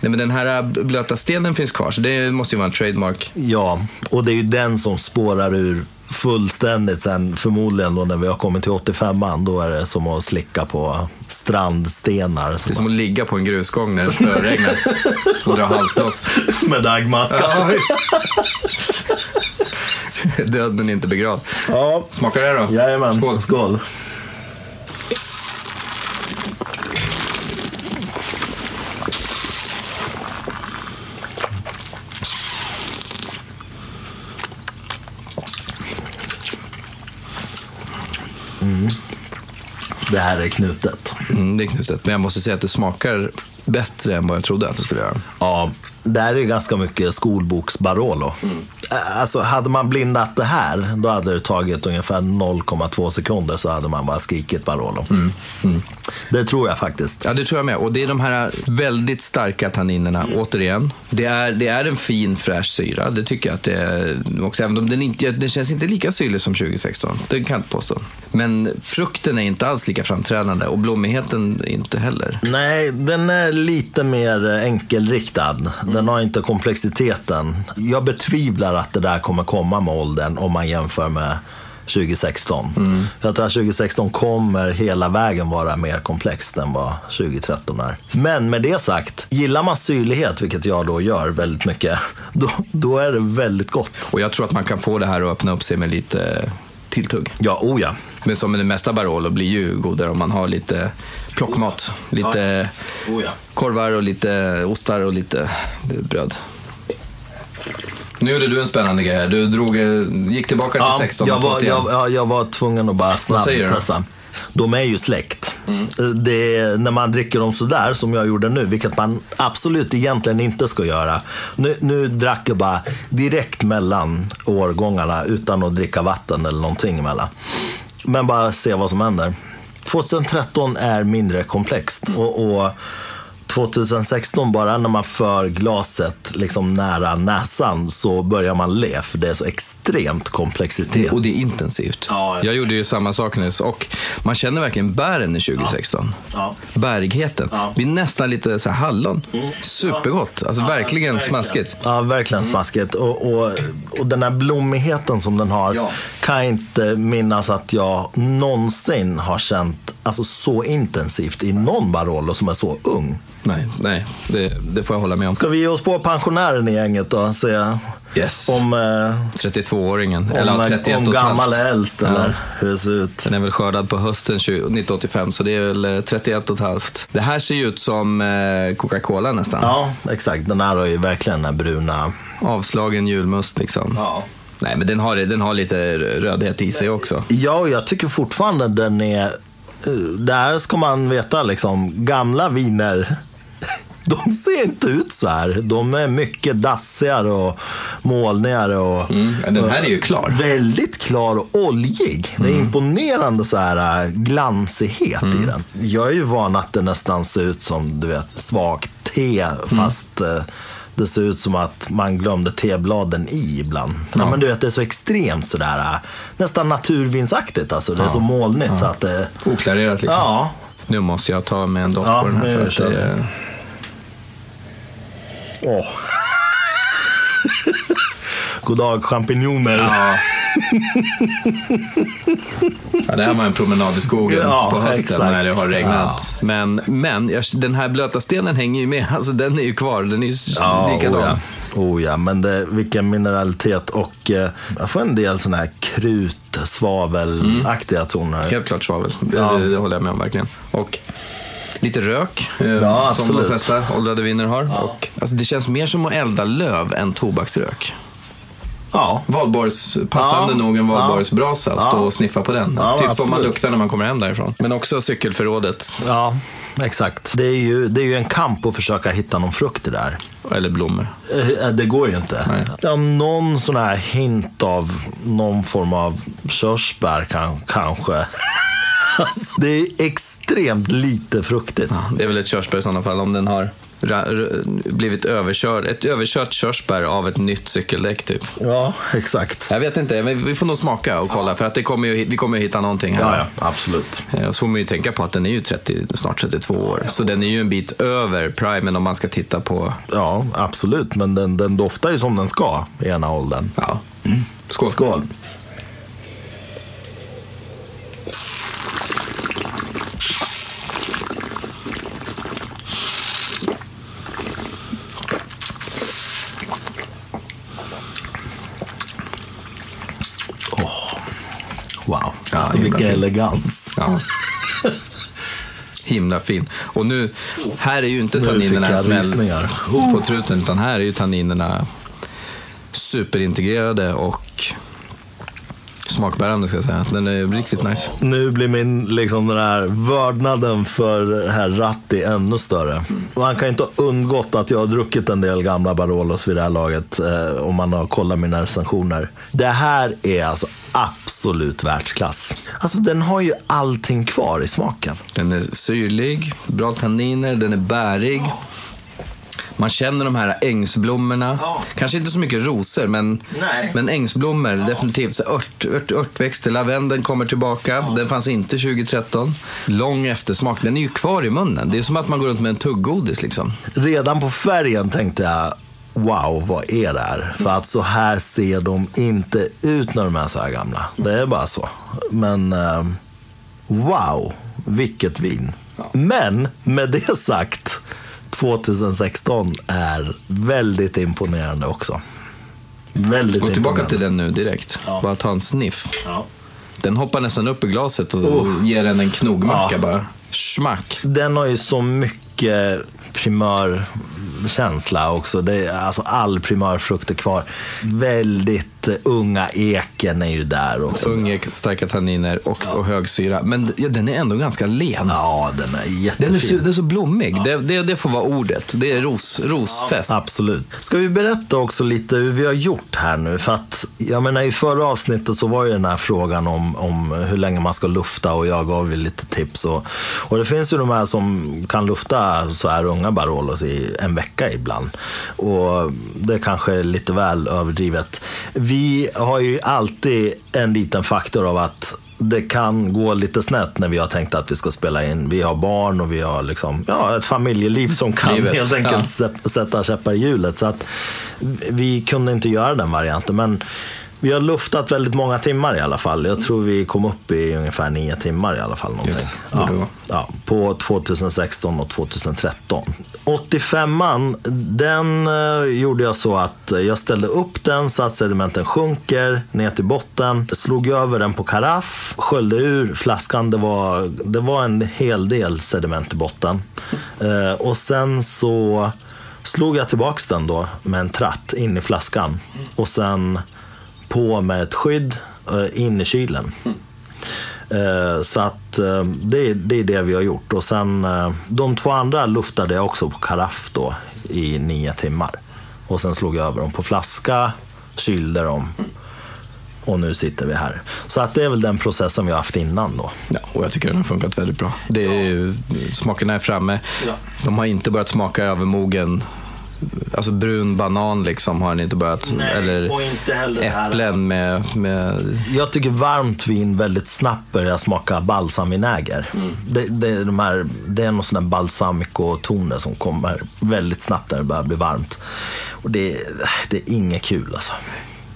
Speaker 1: nej, men den här blöta stenen finns kvar, så det måste ju vara en trademark.
Speaker 2: Ja, och det är ju den som spårar ur fullständigt sen förmodligen då när vi har kommit till 85an. Då är det som att slicka på strandstenar.
Speaker 1: Det är som att ligga på en grusgång när det spöregnar och dra halsblås.
Speaker 2: Med dagmaska.
Speaker 1: Ja, Död men inte begravd.
Speaker 2: Ja,
Speaker 1: Smakar det då?
Speaker 2: jajamän.
Speaker 1: Skål.
Speaker 2: Skål. Mm. Det här är knutet.
Speaker 1: Mm, det är knutet. Men jag måste säga att det smakar bättre än vad jag trodde att det skulle göra.
Speaker 2: Ja, det här är ju ganska mycket skolboks-Barolo. Alltså, hade man blindat det här, då hade det tagit ungefär 0,2 sekunder så hade man bara skrikit Barolo. Det tror jag faktiskt.
Speaker 1: Ja, det tror jag med. Och det är de här väldigt starka tanninerna, återigen. Det är, det är en fin fräsch syra, det tycker jag att det är också. Även om den, inte, den känns inte lika syrlig som 2016, det kan jag inte påstå. Men frukten är inte alls lika framträdande och blommigheten inte heller.
Speaker 2: Nej, den är lite mer enkelriktad. Den har inte komplexiteten. Jag betvivlar att det där kommer komma med åldern om man jämför med 2016. Mm. Jag tror att 2016 kommer hela vägen vara mer komplext än vad 2013 är. Men med det sagt, gillar man syrlighet, vilket jag då gör väldigt mycket, då, då är det väldigt gott.
Speaker 1: Och jag tror att man kan få det här att öppna upp sig med lite tilltugg.
Speaker 2: Ja, oh ja.
Speaker 1: Men som med det mesta Barolo blir ju godare om man har lite plockmat. Lite
Speaker 2: ja. Oh ja.
Speaker 1: korvar och lite ostar och lite bröd. Nu gjorde du en spännande grej. Du drog, gick tillbaka till
Speaker 2: ja,
Speaker 1: 16
Speaker 2: jag var, jag, jag, var tvungen att bara snabbt testa. De är ju släkt. Mm. Det, när man dricker dem sådär som jag gjorde nu, vilket man absolut egentligen inte ska göra. Nu, nu drack jag bara direkt mellan årgångarna utan att dricka vatten eller någonting emellan. Men bara se vad som händer. 2013 är mindre komplext. Mm. och, och 2016, bara när man för glaset liksom nära näsan så börjar man le, för det är så extremt komplexitet.
Speaker 1: Och det är intensivt. Ja, jag gjorde ju samma sak nyss och man känner verkligen bären i 2016. Ja. Bärigheten. Ja. Blir nästan lite så här hallon. Mm. Supergott. Alltså verkligen, verkligen smaskigt.
Speaker 2: Ja, verkligen mm. smaskigt. Och, och, och den här blommigheten som den har kan jag inte minnas att jag någonsin har känt alltså, så intensivt i någon Barolo som är så ung.
Speaker 1: Nej, nej det, det, får jag hålla med om.
Speaker 2: Ska vi ge oss på pensionären i gänget då? Se
Speaker 1: yes.
Speaker 2: om... Eh,
Speaker 1: 32-åringen. Eller 31
Speaker 2: Om gammal är äldst, eller ja. hur det ser ut.
Speaker 1: Den är väl skördad på hösten 1985, så det är väl 31 och ett halvt. Det här ser ju ut som eh, Coca-Cola nästan.
Speaker 2: Ja, exakt. Den här har ju verkligen den bruna...
Speaker 1: Avslagen julmust liksom. Ja. Nej, men den har, den har lite rödhet i sig också.
Speaker 2: Ja, jag tycker fortfarande den är... Eh, där ska man veta, liksom, gamla viner de ser inte ut så här. De är mycket dassigare och molnigare. Och,
Speaker 1: mm, den här är ju klar.
Speaker 2: Väldigt klar och oljig. Det är mm. imponerande så här äh, glansighet mm. i den. Jag är ju van att det nästan ser ut som du vet, svagt te, mm. fast mm. det ser ut som att man glömde tebladen i ibland. Ja. ja. men du vet, det är så extremt sådär, äh, nästan naturvinsaktigt. Alltså. Det är ja. så molnigt. Ja. Så att det,
Speaker 1: Oklarerat liksom.
Speaker 2: Ja.
Speaker 1: Nu måste jag ta med en doft på den här. För att det,
Speaker 2: Åh. God dag champinjoner.
Speaker 1: Ja. ja, det här var en promenad i skogen ja, på hösten exakt. när det har regnat. Ja. Men, men den här blöta stenen hänger ju med. Alltså, den är ju kvar. Den är ju ja, likadan.
Speaker 2: Oh ja. Oh ja, men det, vilken mineralitet och eh, jag får en del sådana här krut, svavelaktiga mm. toner.
Speaker 1: Helt klart svavel. Ja. Det, det, håller jag med om verkligen. Och Lite rök, eh,
Speaker 2: ja,
Speaker 1: som de flesta åldrade viner har. Ja. Och, alltså, det känns mer som att elda löv än tobaksrök. Ja. Valborgs, passande ja. nog en valborgsbrasa, stå och sniffa på den. Ja, typ som man luktar när man kommer hem därifrån. Men också cykelförrådet.
Speaker 2: Ja, exakt. Det är, ju, det är ju en kamp att försöka hitta någon frukt i det här.
Speaker 1: Eller blommor.
Speaker 2: Eh, det går ju inte. Nej. Någon sån här hint av någon form av körsbär kan, kanske. Alltså, det är extremt lite fruktigt.
Speaker 1: Ja, det är väl ett körsbär i sådana fall om den har blivit överkörd, ett överkört körsbär av ett nytt cykeldäck typ.
Speaker 2: Ja, exakt.
Speaker 1: Jag vet inte, vi får nog smaka och kolla för att det kommer ju, vi kommer ju hitta någonting här.
Speaker 2: Ja, ja absolut.
Speaker 1: Eh, så får man ju tänka på att den är ju 30, snart 32 år, ja. så den är ju en bit över primen om man ska titta på...
Speaker 2: Ja, absolut, men den, den doftar ju som den ska i ena åldern.
Speaker 1: Ja. Mm.
Speaker 2: Skål. Skål. Wow, ja, alltså vilken elegans. Ja.
Speaker 1: Himla fin. Och nu, här är ju inte tanninerna smäll på truten, utan här är ju tanninerna superintegrerade och smakbärande ska jag säga. Den är riktigt nice.
Speaker 2: Nu blir min, liksom den här vördnaden för herr Ratti ännu större. Man kan inte ha undgått att jag har druckit en del gamla Barolos vid det här laget, eh, om man har kollat mina recensioner. Det här är alltså absolut världsklass. Alltså den har ju allting kvar i smaken.
Speaker 1: Den är syrlig, bra tanniner, den är bärig. Man känner de här ängsblommorna.
Speaker 2: Ja.
Speaker 1: Kanske inte så mycket rosor, men,
Speaker 2: Nej.
Speaker 1: men ängsblommor definitivt. Så ört, ört, örtväxter, lavendeln kommer tillbaka. Den fanns inte 2013. Lång eftersmak. Den är ju kvar i munnen. Det är som att man går runt med en tuggodis liksom.
Speaker 2: Redan på färgen tänkte jag, wow, vad är det här? För att så här ser de inte ut när de är så här gamla. Det är bara så. Men eh, wow, vilket vin. Men med det sagt, 2016 är väldigt imponerande också. Väldigt
Speaker 1: Gå tillbaka till den nu direkt.
Speaker 2: Ja.
Speaker 1: Bara ta en sniff.
Speaker 2: Ja.
Speaker 1: Den hoppar nästan upp i glaset och
Speaker 2: Oh.
Speaker 1: ger en en knogmacka
Speaker 2: Ja.
Speaker 1: bara. Schmack.
Speaker 2: Den har ju så mycket primörkänsla också. Det är, alltså all primörfrukt är kvar. Väldigt eh, unga eken är ju där också.
Speaker 1: Unge, starka tanniner och, och hög syra. Men ja, den är ändå ganska len.
Speaker 2: Ja, den är jättefin.
Speaker 1: Den är, så, den är så blommig. Det, det, det får vara ordet. Det är ros, rosfest.
Speaker 2: Absolut. Ska vi berätta också lite hur vi har gjort här nu? För att, jag menar, i förra avsnittet så var ju den här frågan om, om hur länge man ska lufta och jag gav ju lite tips. Och, och det finns ju de här som kan lufta så här unga Barolos i en vecka ibland. Och det kanske är lite väl överdrivet. Vi har ju alltid en liten faktor av att det kan gå lite snett när vi har tänkt att vi ska spela in. Vi har barn och vi har liksom, ja, ett familjeliv som kan
Speaker 1: Livet,
Speaker 2: helt enkelt
Speaker 1: ja.
Speaker 2: sä- sätta käppar i hjulet. Så att vi kunde inte göra den varianten. Men vi har luftat väldigt många timmar i alla fall. Jag tror vi kom upp i ungefär nio timmar i alla fall. Någonting.
Speaker 1: Yes,
Speaker 2: ja, ja, på 2016 och 2013. 85an, den eh, gjorde jag så att jag ställde upp den så att sedimenten sjunker ner till botten. Slog över den på karaff, sköljde ur flaskan. Det var, det var en hel del sediment i botten. Eh, och sen så slog jag tillbaks den då med en tratt in i flaskan. Och sen på med ett skydd eh, in i kylen. Eh, Så att eh, det, är- det är det vi har gjort. Och sen de två andra luftade jag också på karaff då i nio timmar. Och sen slog jag över dem på flaska, kylde dem och nu sitter vi här. Så att det är väl den processen vi har haft innan då.
Speaker 1: Ja, och jag tycker den har funkat väldigt bra. Det är, ju- Smakerna är framme.
Speaker 2: Ja.
Speaker 1: De har inte börjat smaka övermogen. Alltså brun banan liksom har den inte börjat. eller
Speaker 2: och inte heller det här-
Speaker 1: äpplen med, med...
Speaker 2: Jag tycker varmt vin väldigt snabbt börjar smaka balsamvinäger. Det, det, är de här, det är någon sån där balsamico-toner som kommer väldigt snabbt när det börjar bli varmt. Och det, det är inget kul alltså.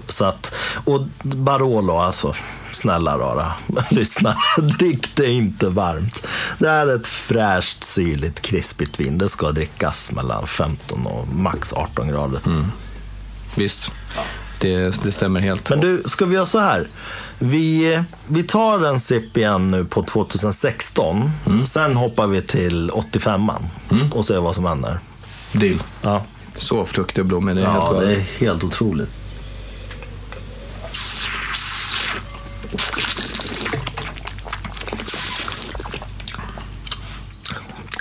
Speaker 2: Så att, och Barolo alltså, snälla rara, lyssna, drick det inte varmt. Det är ett fräscht, syrligt, krispigt vin. Det ska drickas mellan 15 och max 18 grader.
Speaker 1: Visst, det, det stämmer helt.
Speaker 2: Men du, ska vi göra så här? Vi, vi tar en sipp igen nu på 2016. Sen hoppar vi till 85an och ser vad som händer.
Speaker 1: Deal.
Speaker 2: Ja,
Speaker 1: Så fruktig och blommig, det är
Speaker 2: ja
Speaker 1: helt
Speaker 2: det
Speaker 1: galet.
Speaker 2: är helt otroligt.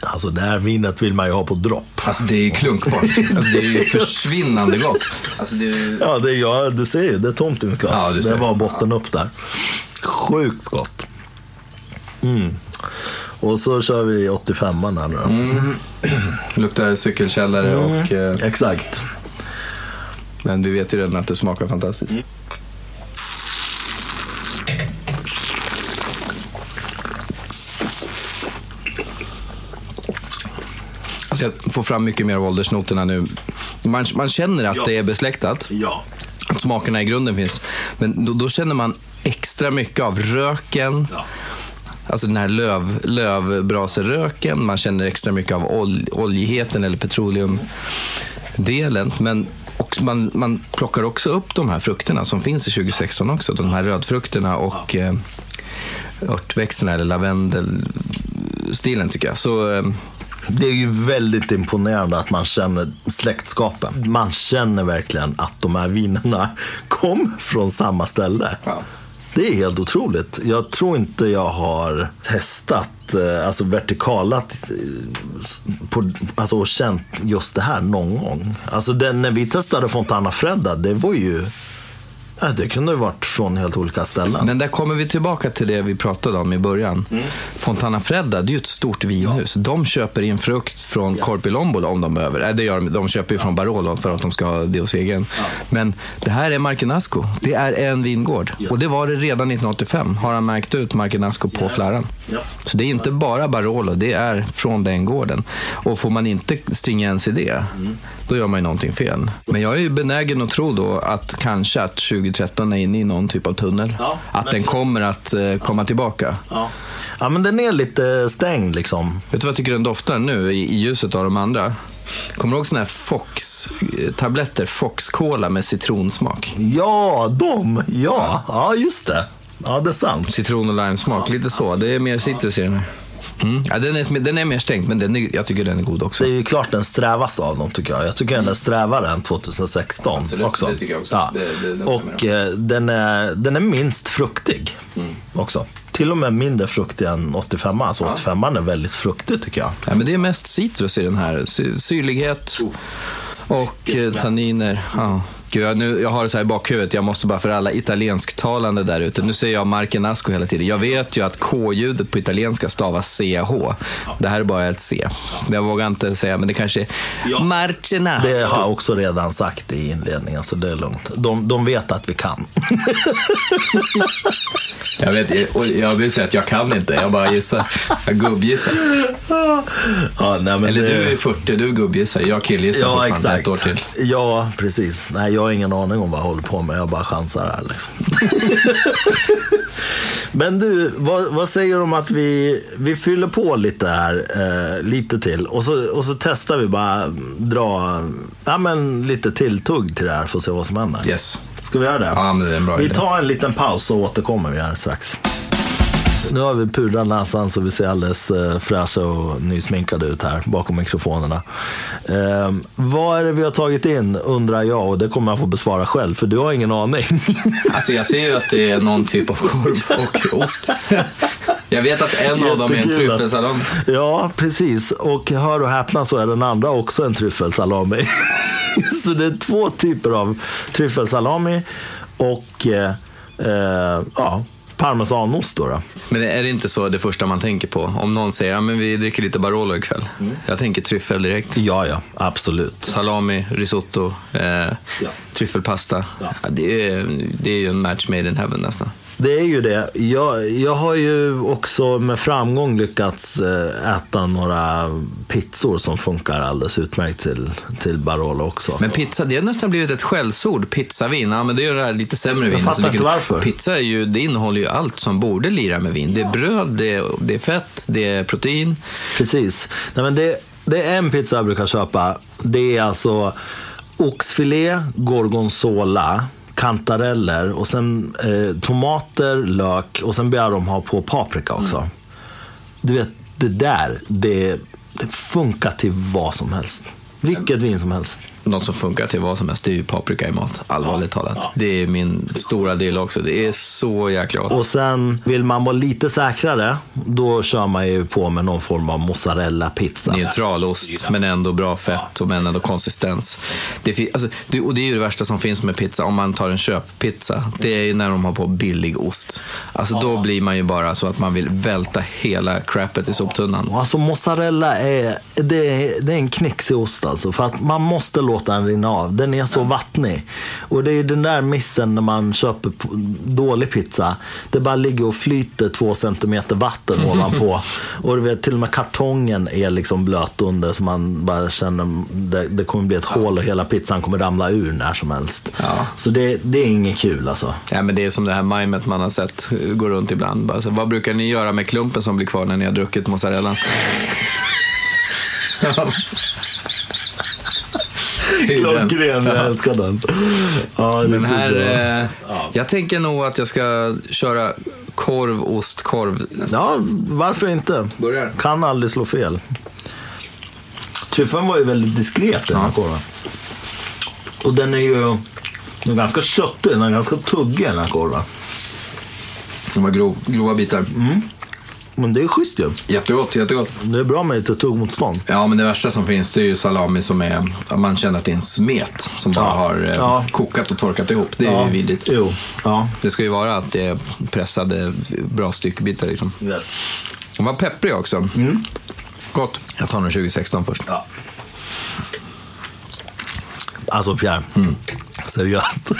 Speaker 2: Alltså det här vinet vill man ju ha på dropp.
Speaker 1: Alltså det är klunkbart. Alltså, det är ju försvinnande gott. Alltså, det är.
Speaker 2: Ja, det är, ja, du ser ju. Det är tomt i mitt glas.
Speaker 1: Ja,
Speaker 2: det var botten upp där. Sjukt gott. Mm. Och så kör vi 85an här nu då.
Speaker 1: Mm. Luktar cykelkällare och... Eh,
Speaker 2: Exakt.
Speaker 1: men vi vet ju redan att det smakar fantastiskt. Alltså jag får fram mycket mer av åldersnoterna nu. Man, man känner att
Speaker 2: Ja.
Speaker 1: det är besläktat.
Speaker 2: Ja.
Speaker 1: att smakerna i grunden finns. Men då, då känner man extra mycket av röken.
Speaker 2: Ja.
Speaker 1: Alltså den här löv, lövbraseröken. Man känner extra mycket av ol, oljigheten eller petroleumdelen. Men också, man, man plockar också upp de här frukterna som finns i 2016 också. De här rödfrukterna och eh, örtväxterna eller lavendelstilen tycker jag. Så eh,
Speaker 2: Det är ju väldigt imponerande att man känner släktskapen. Man känner verkligen att de här vinerna kom från samma ställe.
Speaker 1: Ja.
Speaker 2: Det är helt otroligt. Jag tror inte jag har testat, eh, alltså vertikalat eh, på, alltså, och känt just det här någon gång. Alltså den, när vi testade Fontana Fredda, det var ju Ja, det kunde ju varit från helt olika ställen.
Speaker 1: Men där kommer vi tillbaka till det vi pratade om i början.
Speaker 2: Mm.
Speaker 1: Fontana Fredda, det är ju ett stort vinhus. De köper in frukt från Corpilombo om de behöver. Nej, det gör de. De köper ju från Barolo för att de ska ha det hos egen. Men det här är Markenasco. Det är en vingård. Och det var det redan 1985. Har han märkt ut Markenasco på fläran.
Speaker 2: Ja.
Speaker 1: Så det är inte bara Barolo, det är från den gården. Och får man inte stringens i det,
Speaker 2: Mm.
Speaker 1: Då gör man ju någonting fel. Men jag är ju benägen att tro då att kanske att 2013 är inne i någon typ av tunnel.
Speaker 2: Ja,
Speaker 1: att
Speaker 2: men-
Speaker 1: den kommer att eh, komma tillbaka.
Speaker 2: Ja. ja, men den är lite stängd liksom.
Speaker 1: Vet du vad jag tycker den doftar nu i, i ljuset av de andra? Kommer du ihåg såna här Fox-tabletter? Fox Cola med citronsmak.
Speaker 2: Ja, de! Ja, ja just det. Ja, det är sant.
Speaker 1: Citron och limesmak, lite så. Det är mer citrus i den här. Mm. Ja, den, är, den är mer stängd, men den är, jag tycker den är god också.
Speaker 2: Det är ju klart den strävaste av dem tycker jag. Jag tycker den är strävare än 2016
Speaker 1: Absolut,
Speaker 2: också.
Speaker 1: det tycker jag också.
Speaker 2: Ja.
Speaker 1: Det- det-
Speaker 2: och eh, den, är, den är minst fruktig
Speaker 1: Mm.
Speaker 2: också. Till och med mindre fruktig än 85 Alltså 85 är väldigt fruktig tycker jag.
Speaker 1: Ja, men det är mest citrus i den här. Sy- Syrlighet och eh, tanniner. Ja. Gud, jag, nu, jag har det så här i bakhuvudet, jag måste bara för alla italiensktalande där ute. Nu säger jag Markenasco hela tiden. Jag vet ju att K-ljudet på italienska stavas CH. Det här är bara ett C. Jag vågar inte säga, men det kanske är
Speaker 2: Ja.
Speaker 1: Markenasco.
Speaker 2: Det har jag också redan sagt i inledningen, så det är lugnt. De, de vet att vi kan.
Speaker 1: Jag, vet, och jag vill säga att jag kan inte, jag bara gissar. Jag gubbgissar.
Speaker 2: ja, nej, men
Speaker 1: Eller
Speaker 2: det...
Speaker 1: du är 40, du gubbgissar. Jag killgissar
Speaker 2: Ja,
Speaker 1: fortfarande
Speaker 2: exakt.
Speaker 1: ett år till.
Speaker 2: Ja, precis. Nej, jag har ingen aning om vad jag håller på med. Jag bara chansar här. Liksom. Men du, vad, vad säger du om att vi, vi fyller på lite här, eh, lite till. Och så, och så testar vi bara dra ja, men lite tilltugg till det här för att se vad som händer.
Speaker 1: Yes.
Speaker 2: Ska vi göra det?
Speaker 1: Ja, det är en bra
Speaker 2: vi
Speaker 1: idé.
Speaker 2: tar en liten paus och återkommer vi här strax. Nu har vi pudrat näsan så vi ser alldeles eh, fräscha och nysminkade ut här bakom mikrofonerna. Eh, vad är det vi har tagit in undrar jag och det kommer jag få besvara själv för du har ingen aning.
Speaker 1: Alltså jag ser ju att det är någon typ av korv och ost. Jag vet att en av dem är en
Speaker 2: Jättekul.
Speaker 1: tryffelsalami.
Speaker 2: ja, precis. Och hör och häpna så är den andra också en tryffelsalami. så det är två typer av tryffelsalami och eh, eh, ja, parmesanost. Då, då.
Speaker 1: Men är det inte så det första man tänker på? Om någon säger ja, men vi dricker lite Barolo ikväll. Jag tänker tryffel direkt.
Speaker 2: Ja, ja, absolut.
Speaker 1: Salami, risotto, eh, tryffelpasta.
Speaker 2: Ja.
Speaker 1: Ja, det, är, det är ju en match made in heaven nästan.
Speaker 2: Det är ju det. Jag, jag har ju också med framgång lyckats eh, äta några pizzor som funkar alldeles utmärkt till, till Barolo också.
Speaker 1: Men pizza, det har nästan blivit ett skällsord. Pizzavin, ja men det är ju det här lite sämre vin.
Speaker 2: fattar
Speaker 1: Så det
Speaker 2: inte varför.
Speaker 1: Pizza är ju, det innehåller ju allt som borde lira med vin. Det är bröd, det är, det är fett, det är protein.
Speaker 2: Precis. Nej, men det, det är en pizza jag brukar köpa. Det är alltså oxfilé, gorgonzola, kantareller och sen eh, tomater, lök och sen ber jag dem ha på paprika också.
Speaker 1: Mm.
Speaker 2: Du vet, det där, det, det funkar till vad som helst. Vilket vin som helst.
Speaker 1: Något som funkar till vad som helst, det är ju paprika i mat. Allvarligt talat. Det är min stora del också. Det är så jäkla gott.
Speaker 2: Och sen vill man vara lite säkrare, då kör man ju på med någon form av mozzarella pizza.
Speaker 1: Neutral ost, men ändå bra fett och men ändå konsistens. Det, alltså, det, och det är ju det värsta som finns med pizza, om man tar en köppizza. Det är ju när de har på billig ost. Alltså då blir man ju bara så att man vill välta hela crappet i soptunnan.
Speaker 2: Alltså mozzarella är, det är, det är en knixig ost alltså. För att man måste låta den rinna av. Den är så vattnig. Och det är den där missen när man köper dålig pizza. Det bara ligger och flyter två centimeter vatten ovanpå. Och du vet, till och med kartongen är liksom blöt under. Så man bara känner det, det kommer bli ett hål och hela pizzan kommer ramla ur när som helst.
Speaker 1: Ja.
Speaker 2: Så det, det är inget kul alltså.
Speaker 1: Ja, men det är som det här mimet man har sett gå runt ibland. Bara så, vad brukar ni göra med klumpen som blir kvar när ni har druckit mozzarellan? Det är ju den.
Speaker 2: Klockren, jag älskar den. Ja,
Speaker 1: Men
Speaker 2: är
Speaker 1: här, eh, jag tänker nog att jag ska köra korv, ost, korv.
Speaker 2: Ja, varför inte?
Speaker 1: Börjar.
Speaker 2: Kan aldrig slå fel. Tryffeln var ju väldigt diskret den här korven. Och den är ju den är ganska köttig, den är ganska tuggig den här korven.
Speaker 1: De var grov, grova bitar.
Speaker 2: Men det är schysst ju.
Speaker 1: Jättegott, jättegott.
Speaker 2: Det är bra med lite tuggmotstånd.
Speaker 1: Ja, men det värsta som finns det är ju salami som är, man känner att det är en smet som bara
Speaker 2: Ja.
Speaker 1: har eh,
Speaker 2: Ja.
Speaker 1: kokat och torkat ihop. Det är ju vidrigt.
Speaker 2: Jo. Ja.
Speaker 1: Det ska ju vara att det är pressade bra styckbitar liksom.
Speaker 2: Yes.
Speaker 1: Den var pepprig också. Gott. Jag tar den 2016 först.
Speaker 2: Ja. Alltså Pierre, seriöst.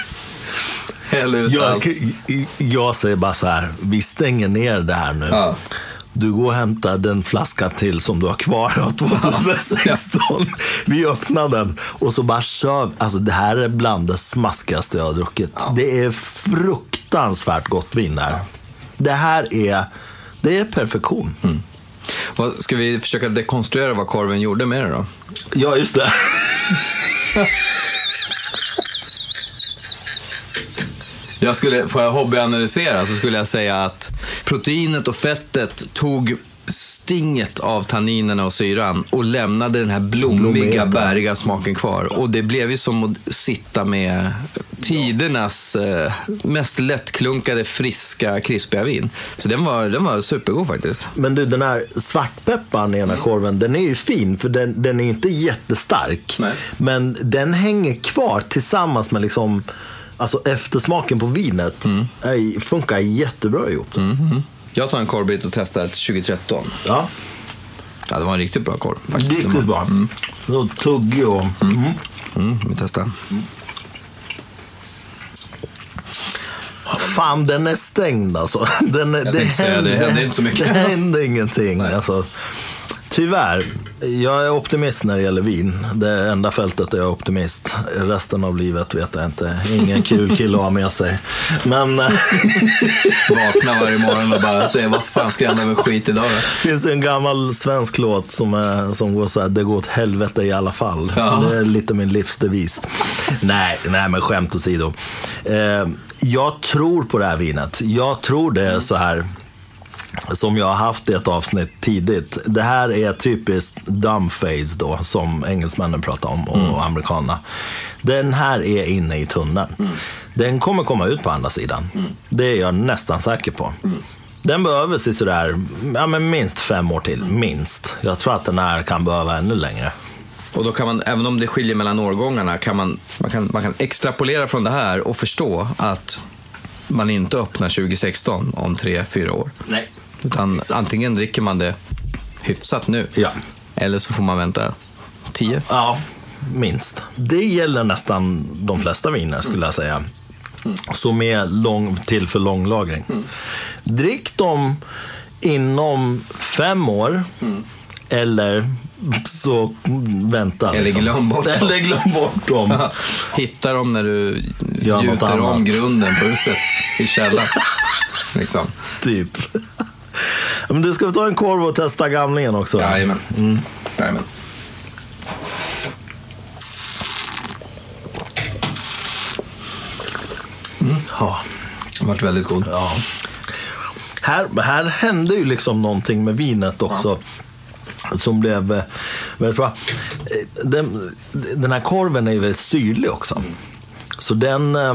Speaker 1: Häll ut allt.
Speaker 2: Jag, jag säger bara så här, vi stänger ner det här nu.
Speaker 1: Ja.
Speaker 2: Du går och hämtar den flaska till som du har kvar av 2016. Vi öppnar den och så bara kör Alltså det här är bland det smaskigaste jag har druckit. Det är fruktansvärt gott vin här. Det här är, det är perfektion.
Speaker 1: Vad, ska vi försöka dekonstruera vad korven gjorde med det då?
Speaker 2: Ja, just det.
Speaker 1: Jag skulle, får jag hobbyanalysera så skulle jag säga att proteinet och fettet tog stinget av tanninerna och syran och lämnade den här blommiga, bäriga smaken kvar. Och det blev ju som att sitta med tidernas eh, mest lättklunkade, friska, krispiga vin. Så den var, den var supergod faktiskt.
Speaker 2: Men du, den här svartpepparn i
Speaker 1: Mm.
Speaker 2: ena korven, den är ju fin för den, den är ju inte jättestark.
Speaker 1: Nej.
Speaker 2: Men den hänger kvar tillsammans med liksom, alltså eftersmaken på vinet.
Speaker 1: Mm.
Speaker 2: Är, funkar jättebra ihop.
Speaker 1: Jag tar en korvbit och testar ett 2013.
Speaker 2: Ja,
Speaker 1: Ja, det var en riktigt bra korv. Faktiskt.
Speaker 2: riktigt bra. Så tuggig och... Mm.
Speaker 1: Mm, vi testar.
Speaker 2: Fan, den är stängd alltså. Den, är- det,
Speaker 1: säga det, händer inte så mycket.
Speaker 2: Det händer ingenting. Alltså, tyvärr, jag är optimist när det gäller vin. Det enda fältet är jag optimist. Resten av livet vet jag inte. Ingen kul kille att ha med sig. Men eh,
Speaker 1: Vakna varje morgon och bara säga vad fan ska jag hända med skit idag då?
Speaker 2: det finns en gammal svensk låt som, är, som går så här, det går åt helvete i alla fall.
Speaker 1: Ja.
Speaker 2: Det är lite min livsdevis. nej, nej, men skämt åsido. Eh, jag tror på det här vinet. Jag tror det är så här som jag har haft i ett avsnitt tidigt. Det här är typiskt dumb face då, som engelsmännen pratar om och amerikanerna. Den här är inne i tunneln. Den kommer komma ut på andra sidan. Det är jag nästan säker på. Den behöver sig sådär, ja men minst fem år till. Minst. Jag tror att den här kan behöva ännu längre.
Speaker 1: Och då kan man, även om det skiljer mellan årgångarna, kan man, man, kan, man kan extrapolera från det här och förstå att man inte öppnar 2016 om tre, fyra år.
Speaker 2: Nej.
Speaker 1: Utan antingen dricker man det hyfsat nu,
Speaker 2: Ja.
Speaker 1: eller så får man vänta tio.
Speaker 2: Ja, minst. Det gäller nästan de flesta viner skulle jag säga. Som är lång, till för långlagring. Drick dem inom fem år. Eller så vänta.
Speaker 1: Eller glöm bort dem.
Speaker 2: Eller glöm bort dem.
Speaker 1: Hitta dem när du
Speaker 2: Gör
Speaker 1: gjuter om grunden på huset i källaren. liksom.
Speaker 2: typ. Men du, ska vi ta en korv och testa gamlingen också?
Speaker 1: Jajamän. Jajamän.
Speaker 2: Ja.
Speaker 1: Det har varit väldigt god.
Speaker 2: Ja. Här, här hände ju liksom någonting med vinet också. Som blev eh, väldigt bra. Eh, Den, den här korven är ju väldigt syrlig också. Så den, eh,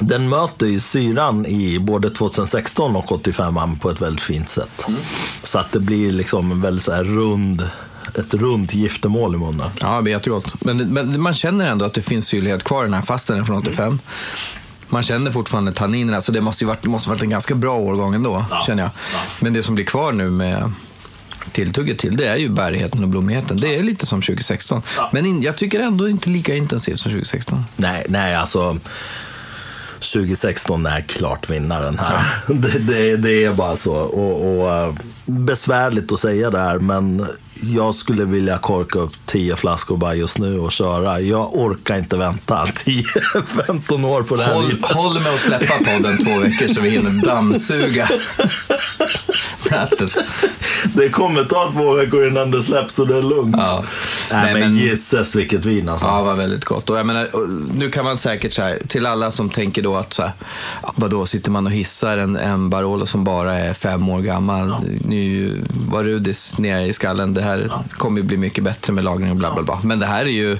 Speaker 2: den möter ju syran i både 2016 och 85 på ett väldigt fint sätt. Så att det blir liksom en väldigt så här rund, ett runt giftermål i munnen.
Speaker 1: Ja, det blir jättegott. Men, men man känner ändå att det finns syrlighet kvar i den här fast den är från 85. Man känner fortfarande tanninerna, så det måste ju varit, måste varit en ganska bra årgång ändå,
Speaker 2: Ja.
Speaker 1: känner jag.
Speaker 2: Ja.
Speaker 1: Men det som blir kvar nu med tilltugget till, det är ju bärigheten och blommigheten. Det är lite som 2016.
Speaker 2: Ja.
Speaker 1: Men in, jag tycker ändå inte lika intensivt som 2016.
Speaker 2: Nej, nej alltså. 2016 är klart vinnaren här. Det, det, det är bara så. Och, och, eh, besvärligt att säga det här, men jag skulle vilja korka upp 10 flaskor bara just nu och köra. Jag orkar inte vänta 10-15 år på det här.
Speaker 1: Håll, håll med att släppa podden två veckor så vi hinner dammsuga nätet.
Speaker 2: Det kommer ta två veckor innan det släpps så det är lugnt.
Speaker 1: Ja.
Speaker 2: Nej,
Speaker 1: Nej,
Speaker 2: men,
Speaker 1: men-
Speaker 2: gisses vilket vin alltså.
Speaker 1: Ja, var väldigt gott. Och jag menar, nu kan man säkert så här, till alla som tänker då att så här, vadå, sitter man och hissar en, en Barolo som bara är fem år gammal. Nu var Rudis nere i skallen. Det här kommer ju bli mycket bättre med lagring och bla bla bla. Men det här är ju,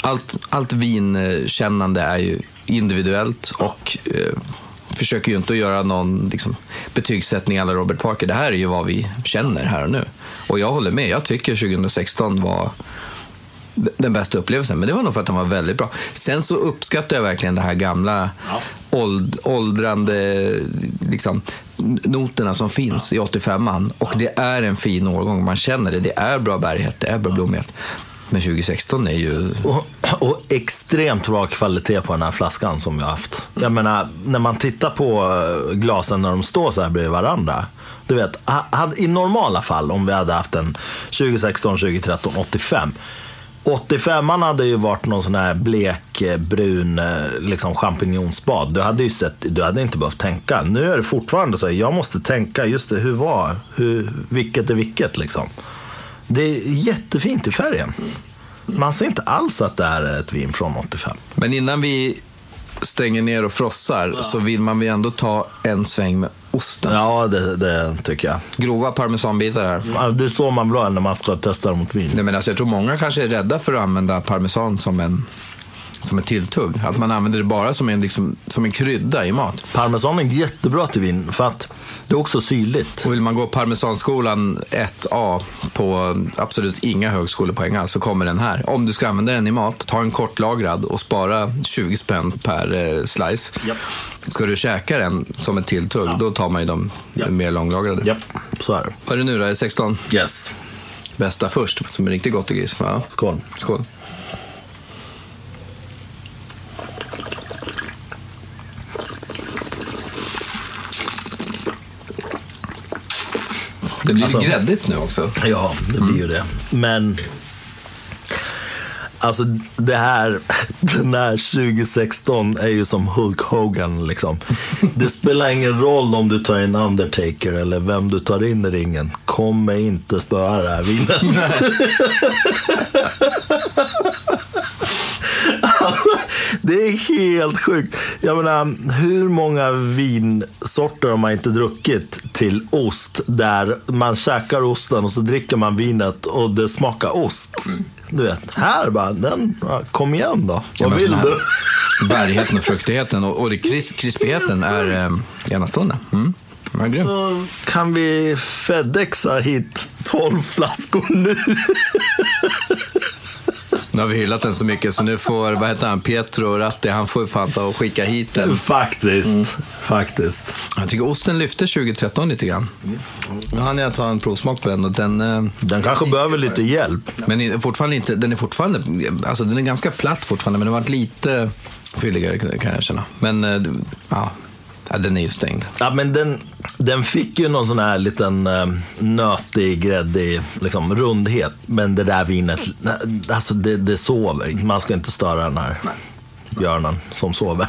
Speaker 1: allt, allt vinkännande är ju individuellt och eh, försöker ju inte att göra någon liksom, betygssättning alla Robert Parker. Det här är ju vad vi känner här och nu. Och jag håller med. Jag tycker 2016 var den bästa upplevelsen. Men det var nog för att den var väldigt bra. Sen så uppskattar jag verkligen det här gamla ja. åld, åldrande liksom, noterna som finns ja. i 85an. Och ja. det är en fin årgång. Man känner det. Det är bra bärighet, det är bra blommighet. Men 2016 är ju...
Speaker 2: Och, och, extremt bra kvalitet på den här flaskan som vi har haft. Jag menar, när man tittar på eh, glasen när de står så här bredvid varandra. Du vet, i normala fall om vi hade haft en 2016, 2013, 85 85an hade ju varit någon sån här blekbrun eh, eh, liksom champinjonsbad. Du hade ju sett, du hade inte behövt tänka. Nu är det fortfarande så här, jag måste tänka, just det, hur var, hur, vilket är vilket liksom. Det är jättefint i färgen. Man ser inte alls att det är ett vin från 85.
Speaker 1: Men innan vi stänger ner och frossar ja. så vill man väl ändå ta en sväng med osten?
Speaker 2: Ja, det, det tycker jag.
Speaker 1: Grova parmesanbitar här.
Speaker 2: Ja, det är så man vill ha när man ska testa mot vin.
Speaker 1: Nej, men alltså, jag tror många kanske är rädda för att använda parmesan som en som ett tilltugg. Att man använder det bara som en, liksom, som en krydda i mat.
Speaker 2: Parmesan är jättebra till vin för att det är också syrligt.
Speaker 1: Och vill man gå Parmesanskolan 1A på absolut inga högskolepoäng alls så kommer den här. Om du ska använda den i mat, ta en kortlagrad och spara 20 spänn per eh, slice. Yep. Ska du käka den som ett tilltugg, ja. då tar man ju de yep. mer långlagrade.
Speaker 2: Japp, så är det.
Speaker 1: Vad är det nu då? Är det 16?
Speaker 2: Yes.
Speaker 1: Bästa först, som är riktigt gott och gris.
Speaker 2: Skål.
Speaker 1: Skål. Det blir alltså, gräddigt nu också.
Speaker 2: Ja, det blir ju det. Men Alltså det här, den här 2016 är ju som Hulk Hogan liksom. Det spelar ingen roll om du tar in Undertaker eller vem du tar in i ringen. Kommer inte spöa det här vinet. det är helt sjukt. Jag menar, hur många vinsorter har man inte druckit till ost där man käkar osten och så dricker man vinet och det smakar ost. Mm. Du vet, här bara, den, kom igen då. Vad vill du?
Speaker 1: Bärigheten och fruktigheten och, och kris, krispigheten är eh, enastående. Mm.
Speaker 2: Så kan vi Fedexa hit 12 flaskor nu.
Speaker 1: Nu har vi hyllat den så mycket så nu får, vad heter han, Pietro Ratti, han får ju fan ta och skicka hit den.
Speaker 2: Faktiskt, mm. faktiskt.
Speaker 1: Jag tycker osten lyfte 2013 lite grann. Nu hann jag ta en provsmak på den och den... Eh,
Speaker 2: den kanske behöver lite hjälp.
Speaker 1: Men fortfarande inte, den är fortfarande, alltså den är ganska platt fortfarande men den har varit lite fylligare kan jag känna. Men eh, ja, Ja, den är ju stängd.
Speaker 2: Ja, men den, den fick ju någon sån här liten uh, nötig, gräddig liksom, rundhet. Men det där vinet, alltså det, det sover. Man ska inte störa den här Nej. björnen som sover.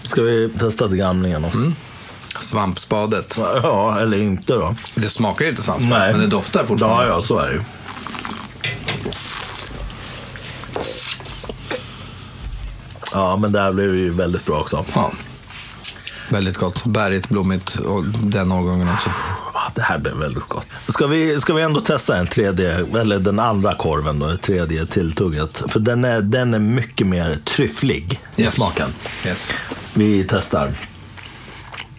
Speaker 2: ska vi testa till gamlingen också? Mm.
Speaker 1: Svampspadet.
Speaker 2: Ja, eller inte då.
Speaker 1: Det smakar inte svampspad, men det doftar fortfarande.
Speaker 2: Ja, ja, så är det ju. Ja, men det här blev ju väldigt bra också.
Speaker 1: Ja. Väldigt gott. Bärigt, blommigt och den årgången också.
Speaker 2: Ja, det här blev väldigt gott. Ska vi, ska vi ändå testa en tredje, eller den andra korven då, tredje tilltugget? För den är, den är mycket mer tryfflig i yes. smaken.
Speaker 1: Yes.
Speaker 2: Vi testar.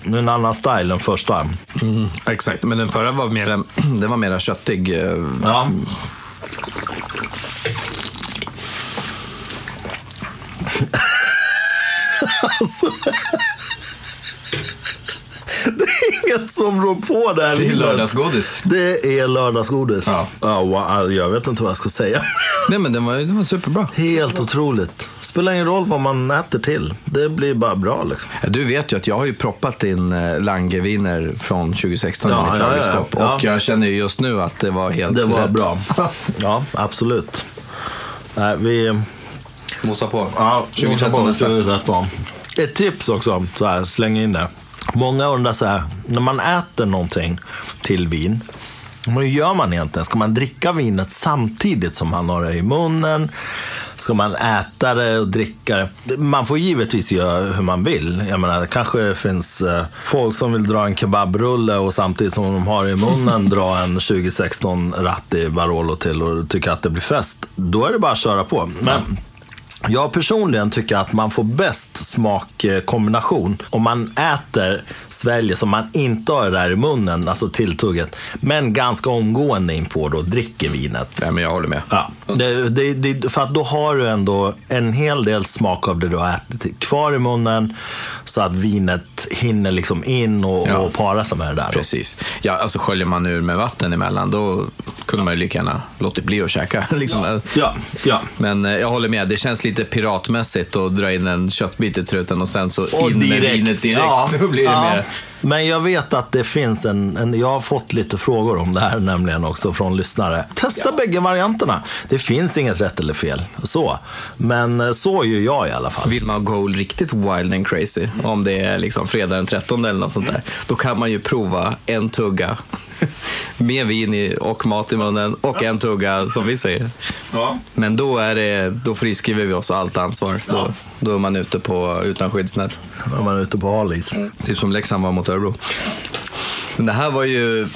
Speaker 2: Nu en annan style än första.
Speaker 1: Mm, exakt, men den förra var mer, den var mer köttig. Eh,
Speaker 2: ja. alltså. Det är inget som rår på det här
Speaker 1: Det är lördagsgodis.
Speaker 2: Det är lördagsgodis. Ja. Ja, jag vet inte vad jag ska säga.
Speaker 1: Nej, men den var, den var superbra.
Speaker 2: Helt otroligt. Spelar ingen roll vad man äter till. Det blir bara bra liksom.
Speaker 1: Du vet ju att jag har ju proppat in eh, Langeviner från 2016 ja, i mitt ja, ja, Och jag känner ju just nu att det var helt
Speaker 2: Det var
Speaker 1: rätt.
Speaker 2: bra. ja, absolut. Nej, vi...
Speaker 1: Mosa på.
Speaker 2: Ja, 2013 nästa. Ett tips också, så här, släng in det. Många undrar så här, när man äter någonting till vin, vad gör man egentligen? Ska man dricka vinet samtidigt som man har det i munnen? Ska man äta det och dricka det? Man får givetvis göra hur man vill. Jag menar, det kanske finns eh, folk som vill dra en kebabrulle och samtidigt som de har i munnen dra en 2016 Ratti Barolo till och tycker att det blir fest. Då är det bara att köra på. Men Jag personligen tycker att man får bäst smakkombination om man äter, sväljer som man inte har det där i munnen, alltså tilltugget, men ganska omgående in på då dricker vinet.
Speaker 1: Nej, men jag håller med.
Speaker 2: Ja, det, det, det, för att då har du ändå en hel del smak av det du har ätit kvar i munnen så att vinet hinner liksom in och,
Speaker 1: Ja.
Speaker 2: och para sig med det där.
Speaker 1: Precis. Ja, alltså sköljer man ur med vatten emellan, då kunde man ju lika gärna låtit bli att käka. Liksom.
Speaker 2: Ja, ja.
Speaker 1: Men eh, jag håller med, det känns lite piratmässigt att dra in en köttbit i truten och sen så
Speaker 2: Och
Speaker 1: in med vinet direkt.
Speaker 2: Ja,
Speaker 1: Då blir det
Speaker 2: ja.
Speaker 1: mer...
Speaker 2: Men jag vet att det finns en, en, jag har fått lite frågor om det här nämligen också från lyssnare. Testa bägge varianterna. Det finns inget rätt eller fel. Så. Men eh, så gör jag i alla fall.
Speaker 1: Vill man gå riktigt wild and crazy, om det är liksom fredag den 13 eller något sånt där, då kan man ju prova en tugga med vin i, och mat i munnen och en tugga, som vi säger.
Speaker 2: Ja.
Speaker 1: Men då, är det, då friskriver vi oss allt ansvar. Då, då är man ute på, utan skyddsnät.
Speaker 2: När man är ute på hal is.
Speaker 1: Typ som Leksand var mot Örebro. Men det här var ju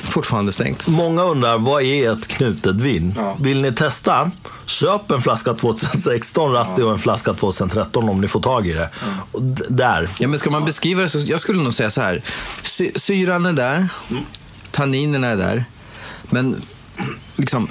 Speaker 1: fortfarande stängt.
Speaker 2: Många undrar, vad är ett knutet vin?
Speaker 1: Ja.
Speaker 2: Vill ni testa? Köp en flaska 2016 Ratti och en flaska 2013 om ni får tag i det. D- där.
Speaker 1: Ja, men ska man beskriva det så jag skulle nog säga så här. Sy syran är där, tanninerna är där, men liksom,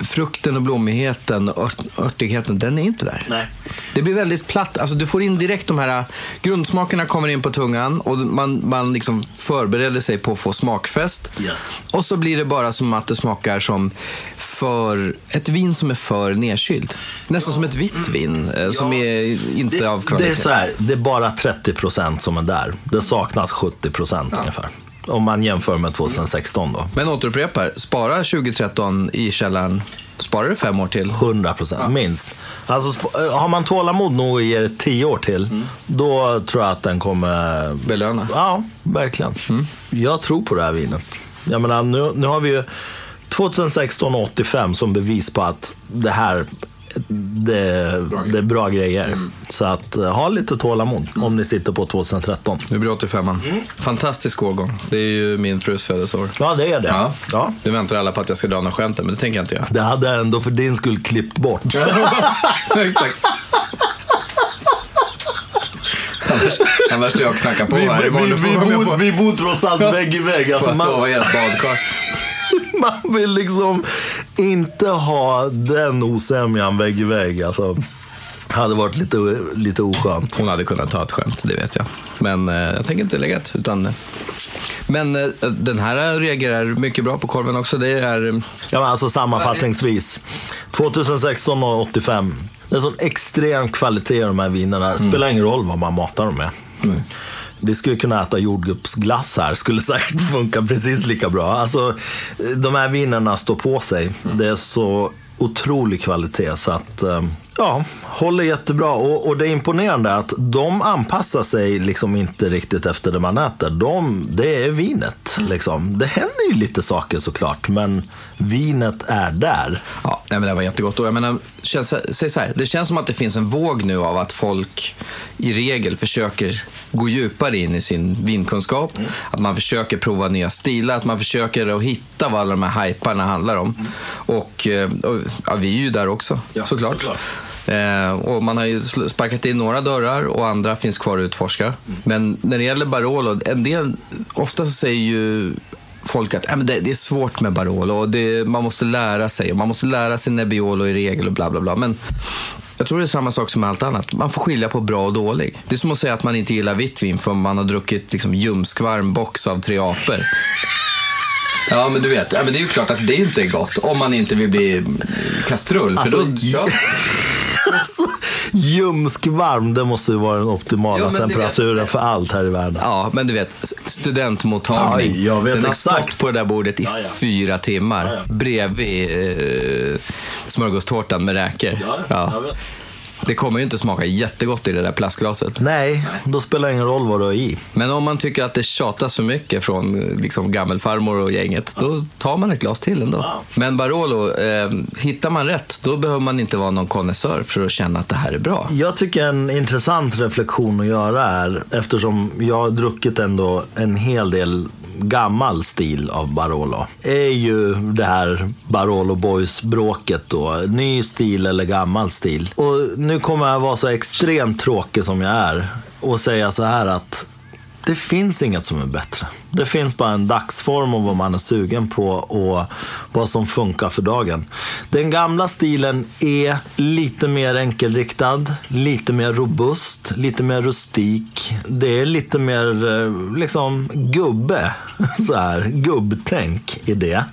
Speaker 1: frukten och blommigheten och ört, örtigheten, den är inte där.
Speaker 2: Nej.
Speaker 1: Det blir väldigt platt. Alltså, du får in direkt de här grundsmakerna kommer in på tungan och man, man liksom förbereder sig på att få smakfest.
Speaker 2: Yes.
Speaker 1: Och så blir det bara som att det smakar som för ett vin som är för nedkylt. Nästan som ett vitt vin eh, som är inte av kvalitet.
Speaker 2: Det är så här, det är bara 30% som är där. Det saknas 70% ungefär. Om man jämför med 2016 då.
Speaker 1: Men återupprepar, spara 2013 i källaren. Spara det fem år till.
Speaker 2: 100% minst. Alltså, eh, har man tålamod nog att ge det 10 år till, då tror jag att den kommer...
Speaker 1: Belöna.
Speaker 2: Ja, verkligen. Jag tror på det här vinet. Jag menar, nu, nu har vi ju 2016 och 85 som bevis på att det här det, det är bra grejer. Så att eh, ha lite tålamod om ni sitter på 2013.
Speaker 1: Nu blir 85 an Fantastisk årgång. Det är ju min frus födelseår.
Speaker 2: Ja, det är det.
Speaker 1: Ja.
Speaker 2: Ja.
Speaker 1: Nu väntar alla på att jag ska dra några skämt, men det tänker jag inte göra.
Speaker 2: Det hade jag ändå för din skull klippt bort.
Speaker 1: Exakt. Annars, annars jag knackar på
Speaker 2: Vi,
Speaker 1: här
Speaker 2: vi,
Speaker 1: imorgon.
Speaker 2: vi,
Speaker 1: får jag
Speaker 2: bor, vi bor trots allt vägg i vägg.
Speaker 1: Får
Speaker 2: Alltså,
Speaker 1: jag sova i ert badkar?
Speaker 2: man vill liksom inte ha den osämjan vägg i vägg. Alltså, hade varit lite, lite oskönt.
Speaker 1: Hon hade kunnat ta ett skämt, det vet jag. Men eh, jag tänker inte lägga ett. Utan, eh, men eh, den här reagerar mycket bra på korven också. Det är... eh,
Speaker 2: Ja, men alltså sammanfattningsvis. 2016 och 85. Det är sån extrem kvalitet i de här vinerna. Det spelar ingen roll vad man matar dem med. Vi skulle kunna äta jordgubbsglass här. Skulle säkert funka precis lika bra. Alltså, de här vinerna står på sig. Det är så otrolig kvalitet så att eh, ja, håller jättebra. Och, och det är imponerande att de anpassar sig liksom inte riktigt efter det man äter. De, det är vinet. Liksom. Det händer ju lite saker såklart, men vinet är där.
Speaker 1: Ja, men det var jättegott. Och jag menar, känns, säg så här, det känns som att det finns en våg nu av att folk i regel försöker gå djupare in i sin vinkunskap. Att man försöker prova nya stilar, att man försöker att hitta vad alla de här hyparna handlar om. Och, eh, och ja, vi är ju där också, såklart.
Speaker 2: såklart.
Speaker 1: Eh, och man har ju sparkat in några dörrar och andra finns kvar att utforska. Men när det gäller Barolo, en del, ofta så säger ju folk att äh, men det, det är svårt med Barolo och det, man måste lära sig. Man måste lära sig Nebbiolo i regel och bla bla bla. Men jag tror det är samma sak som med allt annat. Man får skilja på bra och dålig. Det är som att säga att man inte gillar vitt vin för man har druckit liksom, ljumskvarm box av tre apor. Ja, men du vet, ja, men det är ju klart att det inte är gott om man inte vill bli kastrull. För
Speaker 2: Alltså,
Speaker 1: då, ja.
Speaker 2: Alltså, ljumskvarm, det måste ju vara den optimala
Speaker 1: Ja, det
Speaker 2: temperaturen
Speaker 1: vet-
Speaker 2: för allt här i världen.
Speaker 1: Ja, men du vet, studentmottagning.
Speaker 2: Ja, jag vet
Speaker 1: Den har
Speaker 2: exakt.
Speaker 1: stått på det där bordet i
Speaker 2: Ja, ja.
Speaker 1: fyra timmar.
Speaker 2: Ja, ja.
Speaker 1: Bredvid eh, smörgåstårtan med räkor.
Speaker 2: vet.
Speaker 1: Det kommer ju inte smaka jättegott i det där plastglaset.
Speaker 2: Nej, då spelar det ingen roll vad du har i.
Speaker 1: Men om man tycker att det tjatas för mycket från liksom, gammelfarmor och gänget, då tar man ett glas till ändå. Men Barolo, eh, hittar man rätt, då behöver man inte vara någon konnässör för att känna att det här är bra.
Speaker 2: Jag tycker en intressant reflektion att göra är, eftersom jag har druckit ändå en hel del gammal stil av Barolo är ju det här Barolo Boys-bråket då. Ny stil eller gammal stil. Och nu kommer jag vara så extremt tråkig som jag är och säga så här att det finns inget som är bättre. Det finns bara en dagsform och vad man är sugen på och vad som funkar för dagen. Den gamla stilen är lite mer enkelriktad, lite mer robust, lite mer rustik. Det är lite mer eh, liksom gubbe, så här, gubbtänk i det.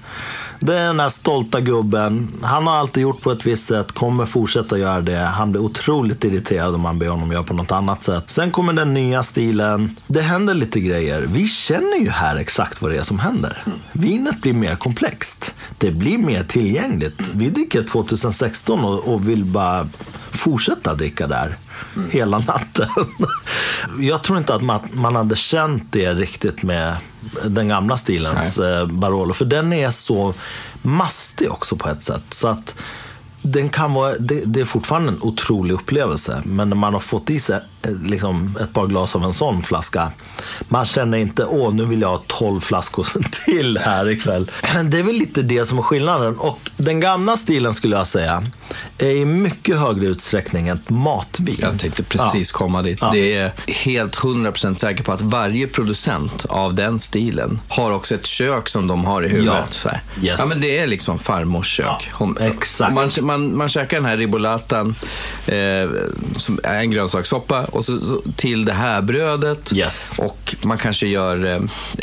Speaker 2: Det är den här stolta gubben. Han har alltid gjort på ett visst sätt, kommer fortsätta göra det. Han blir otroligt irriterad om man ber honom göra på något annat sätt. Sen kommer den nya stilen. Det händer lite grejer. Vi känner ju här exakt vad det är som händer. Vinet blir mer komplext. Det blir mer tillgängligt. Vi dricker 2016 och, och vill bara fortsätta dricka där hela natten. Jag tror inte att man, man hade känt det riktigt med den gamla stilens Nej. Barolo. För den är så mastig också på ett sätt. Så att den kan vara, det, det, är fortfarande en otrolig upplevelse. Men när man har fått i sig eh, liksom, ett par glas av en sån flaska. Man känner inte, åh nu vill jag ha tolv flaskor till här ikväll. Det är väl lite det som är skillnaden. Och den gamla stilen skulle jag säga är i mycket högre utsträckning ett matvin.
Speaker 1: Jag tänkte precis ja. komma dit. Ja. Det är helt 100% säker på att varje producent av den stilen har också ett kök som de har i huvudet. Ja, yes. ja men det är liksom farmors kök.
Speaker 2: Ja, exakt.
Speaker 1: Man, man, man käkar den här ribolatan, eh, som är en grönsakssoppa, och så, så, till det här brödet.
Speaker 2: Yes.
Speaker 1: Och man kanske gör eh,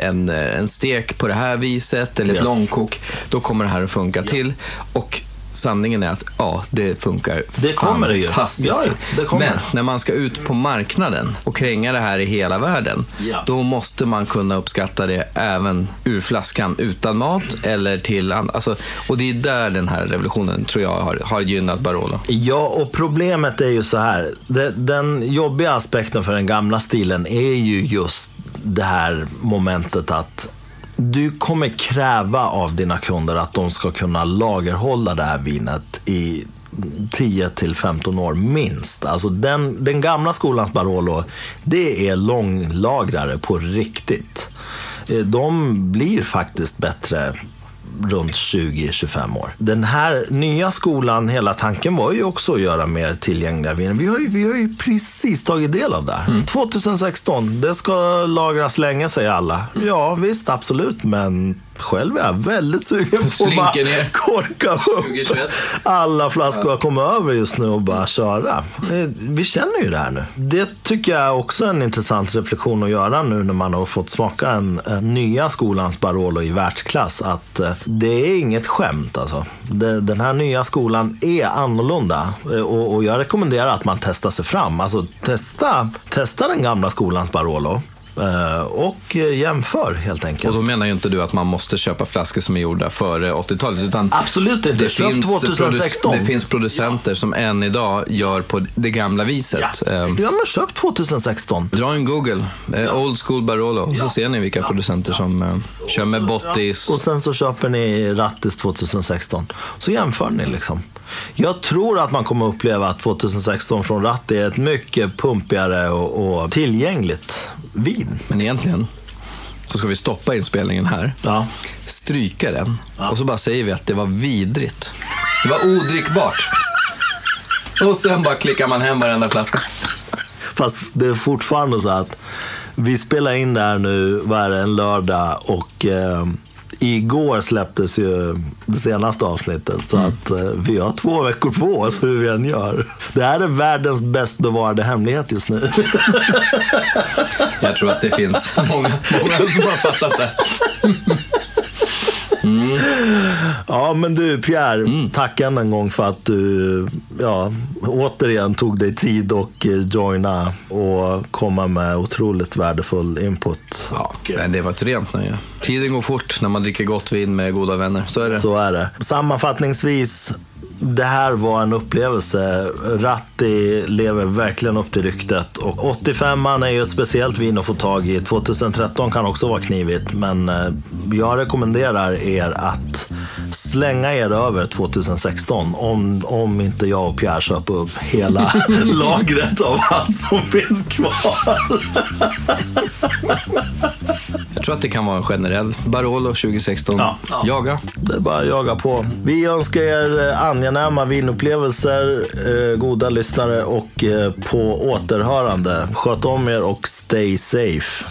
Speaker 1: en, eh, en stek på det här viset, eller ett yes. långkok. Då kommer det här att funka till. Och sanningen är att ja, det funkar
Speaker 2: det kommer fantastiskt.
Speaker 1: Det ju. Ja, det kommer. Men när man ska ut på marknaden och kränga det här i hela världen, ja. då måste man kunna uppskatta det även ur flaskan utan mat eller till alltså, Och det är där den här revolutionen tror jag har, har gynnat Barolo.
Speaker 2: Ja, och problemet är ju så här. Den jobbiga aspekten för den gamla stilen är ju just det här momentet att du kommer kräva av dina kunder att de ska kunna lagerhålla det här vinet i 10 till 15 år minst. Alltså den, den gamla skolans Barolo, det är långlagrare på riktigt. Eh, de blir faktiskt bättre runt 20-25 år. Den här nya skolan, hela tanken var ju också att göra mer tillgängliga viner. Vi har ju, vi har ju precis tagit del av det. Mm. 2016, det ska lagras länge säger alla. Ja visst, absolut, men själv är jag väldigt sugen på att bara korka upp alla flaskor jag kommer över just nu och bara köra. Vi känner ju det här nu. Det tycker jag också är en intressant reflektion att göra nu när man har fått smaka en, en nya skolans Barolo i världsklass. Att eh, det är inget skämt alltså. Den här nya skolan är annorlunda och, och jag rekommenderar att man testar sig fram. Alltså testa, testa den gamla skolans Barolo. Eh, och jämför helt enkelt.
Speaker 1: Och då menar ju inte du att man måste köpa flaskor som är gjorda före 80-talet. Utan
Speaker 2: Absolut inte. Köp 2016.
Speaker 1: Det finns producenter ja. som än idag gör på det gamla viset.
Speaker 2: Ja, ja men köp 2016.
Speaker 1: Dra en Google. Uh, old School Barolo. Och så ser ni vilka producenter som uh, kör med Bottis.
Speaker 2: Och sen så köper ni Rattis 2016. Så jämför ni liksom. Jag tror att man kommer uppleva att 2016 från Ratti är ett mycket pumpigare och, och tillgängligt vin.
Speaker 1: Men egentligen så ska vi stoppa inspelningen här,
Speaker 2: ja.
Speaker 1: stryka den ja. och så bara säger vi att det var vidrigt. Det var odrickbart. Och sen bara klickar man hem varenda flaska.
Speaker 2: Fast det är fortfarande så att vi spelar in det här nu, vad är det, en lördag och eh, Igår släpptes ju det senaste avsnittet. Så mm. att eh, vi har två veckor på oss hur vi än gör. Det här är världens bäst bevarade hemlighet just nu.
Speaker 1: Jag tror att det finns många, många som har fattat det.
Speaker 2: Mm. Ja, men du Pierre, mm. tack än en gång för att du ja, återigen tog dig tid och eh, joina och komma med otroligt värdefull input.
Speaker 1: Ja, men det var ett rent nöje. Tiden går fort när man dricker gott vin med goda vänner. Så är det.
Speaker 2: Så är det. Sammanfattningsvis, det här var en upplevelse. Ratti lever verkligen upp till ryktet. Och 85an är ju ett speciellt vin att få tag i. 2013 kan också vara knivigt, men eh, jag rekommenderar er att slänga er över 2016 om, om inte jag och Pierre köper upp hela lagret av allt som finns kvar.
Speaker 1: Jag tror att det kan vara en generell Barolo 2016.
Speaker 2: Ja.
Speaker 1: Jaga.
Speaker 2: Det är bara att jaga på. Vi önskar er eh, angenäma vinupplevelser, eh, goda lyssnare och eh, på återhörande. Sköt om er och stay safe.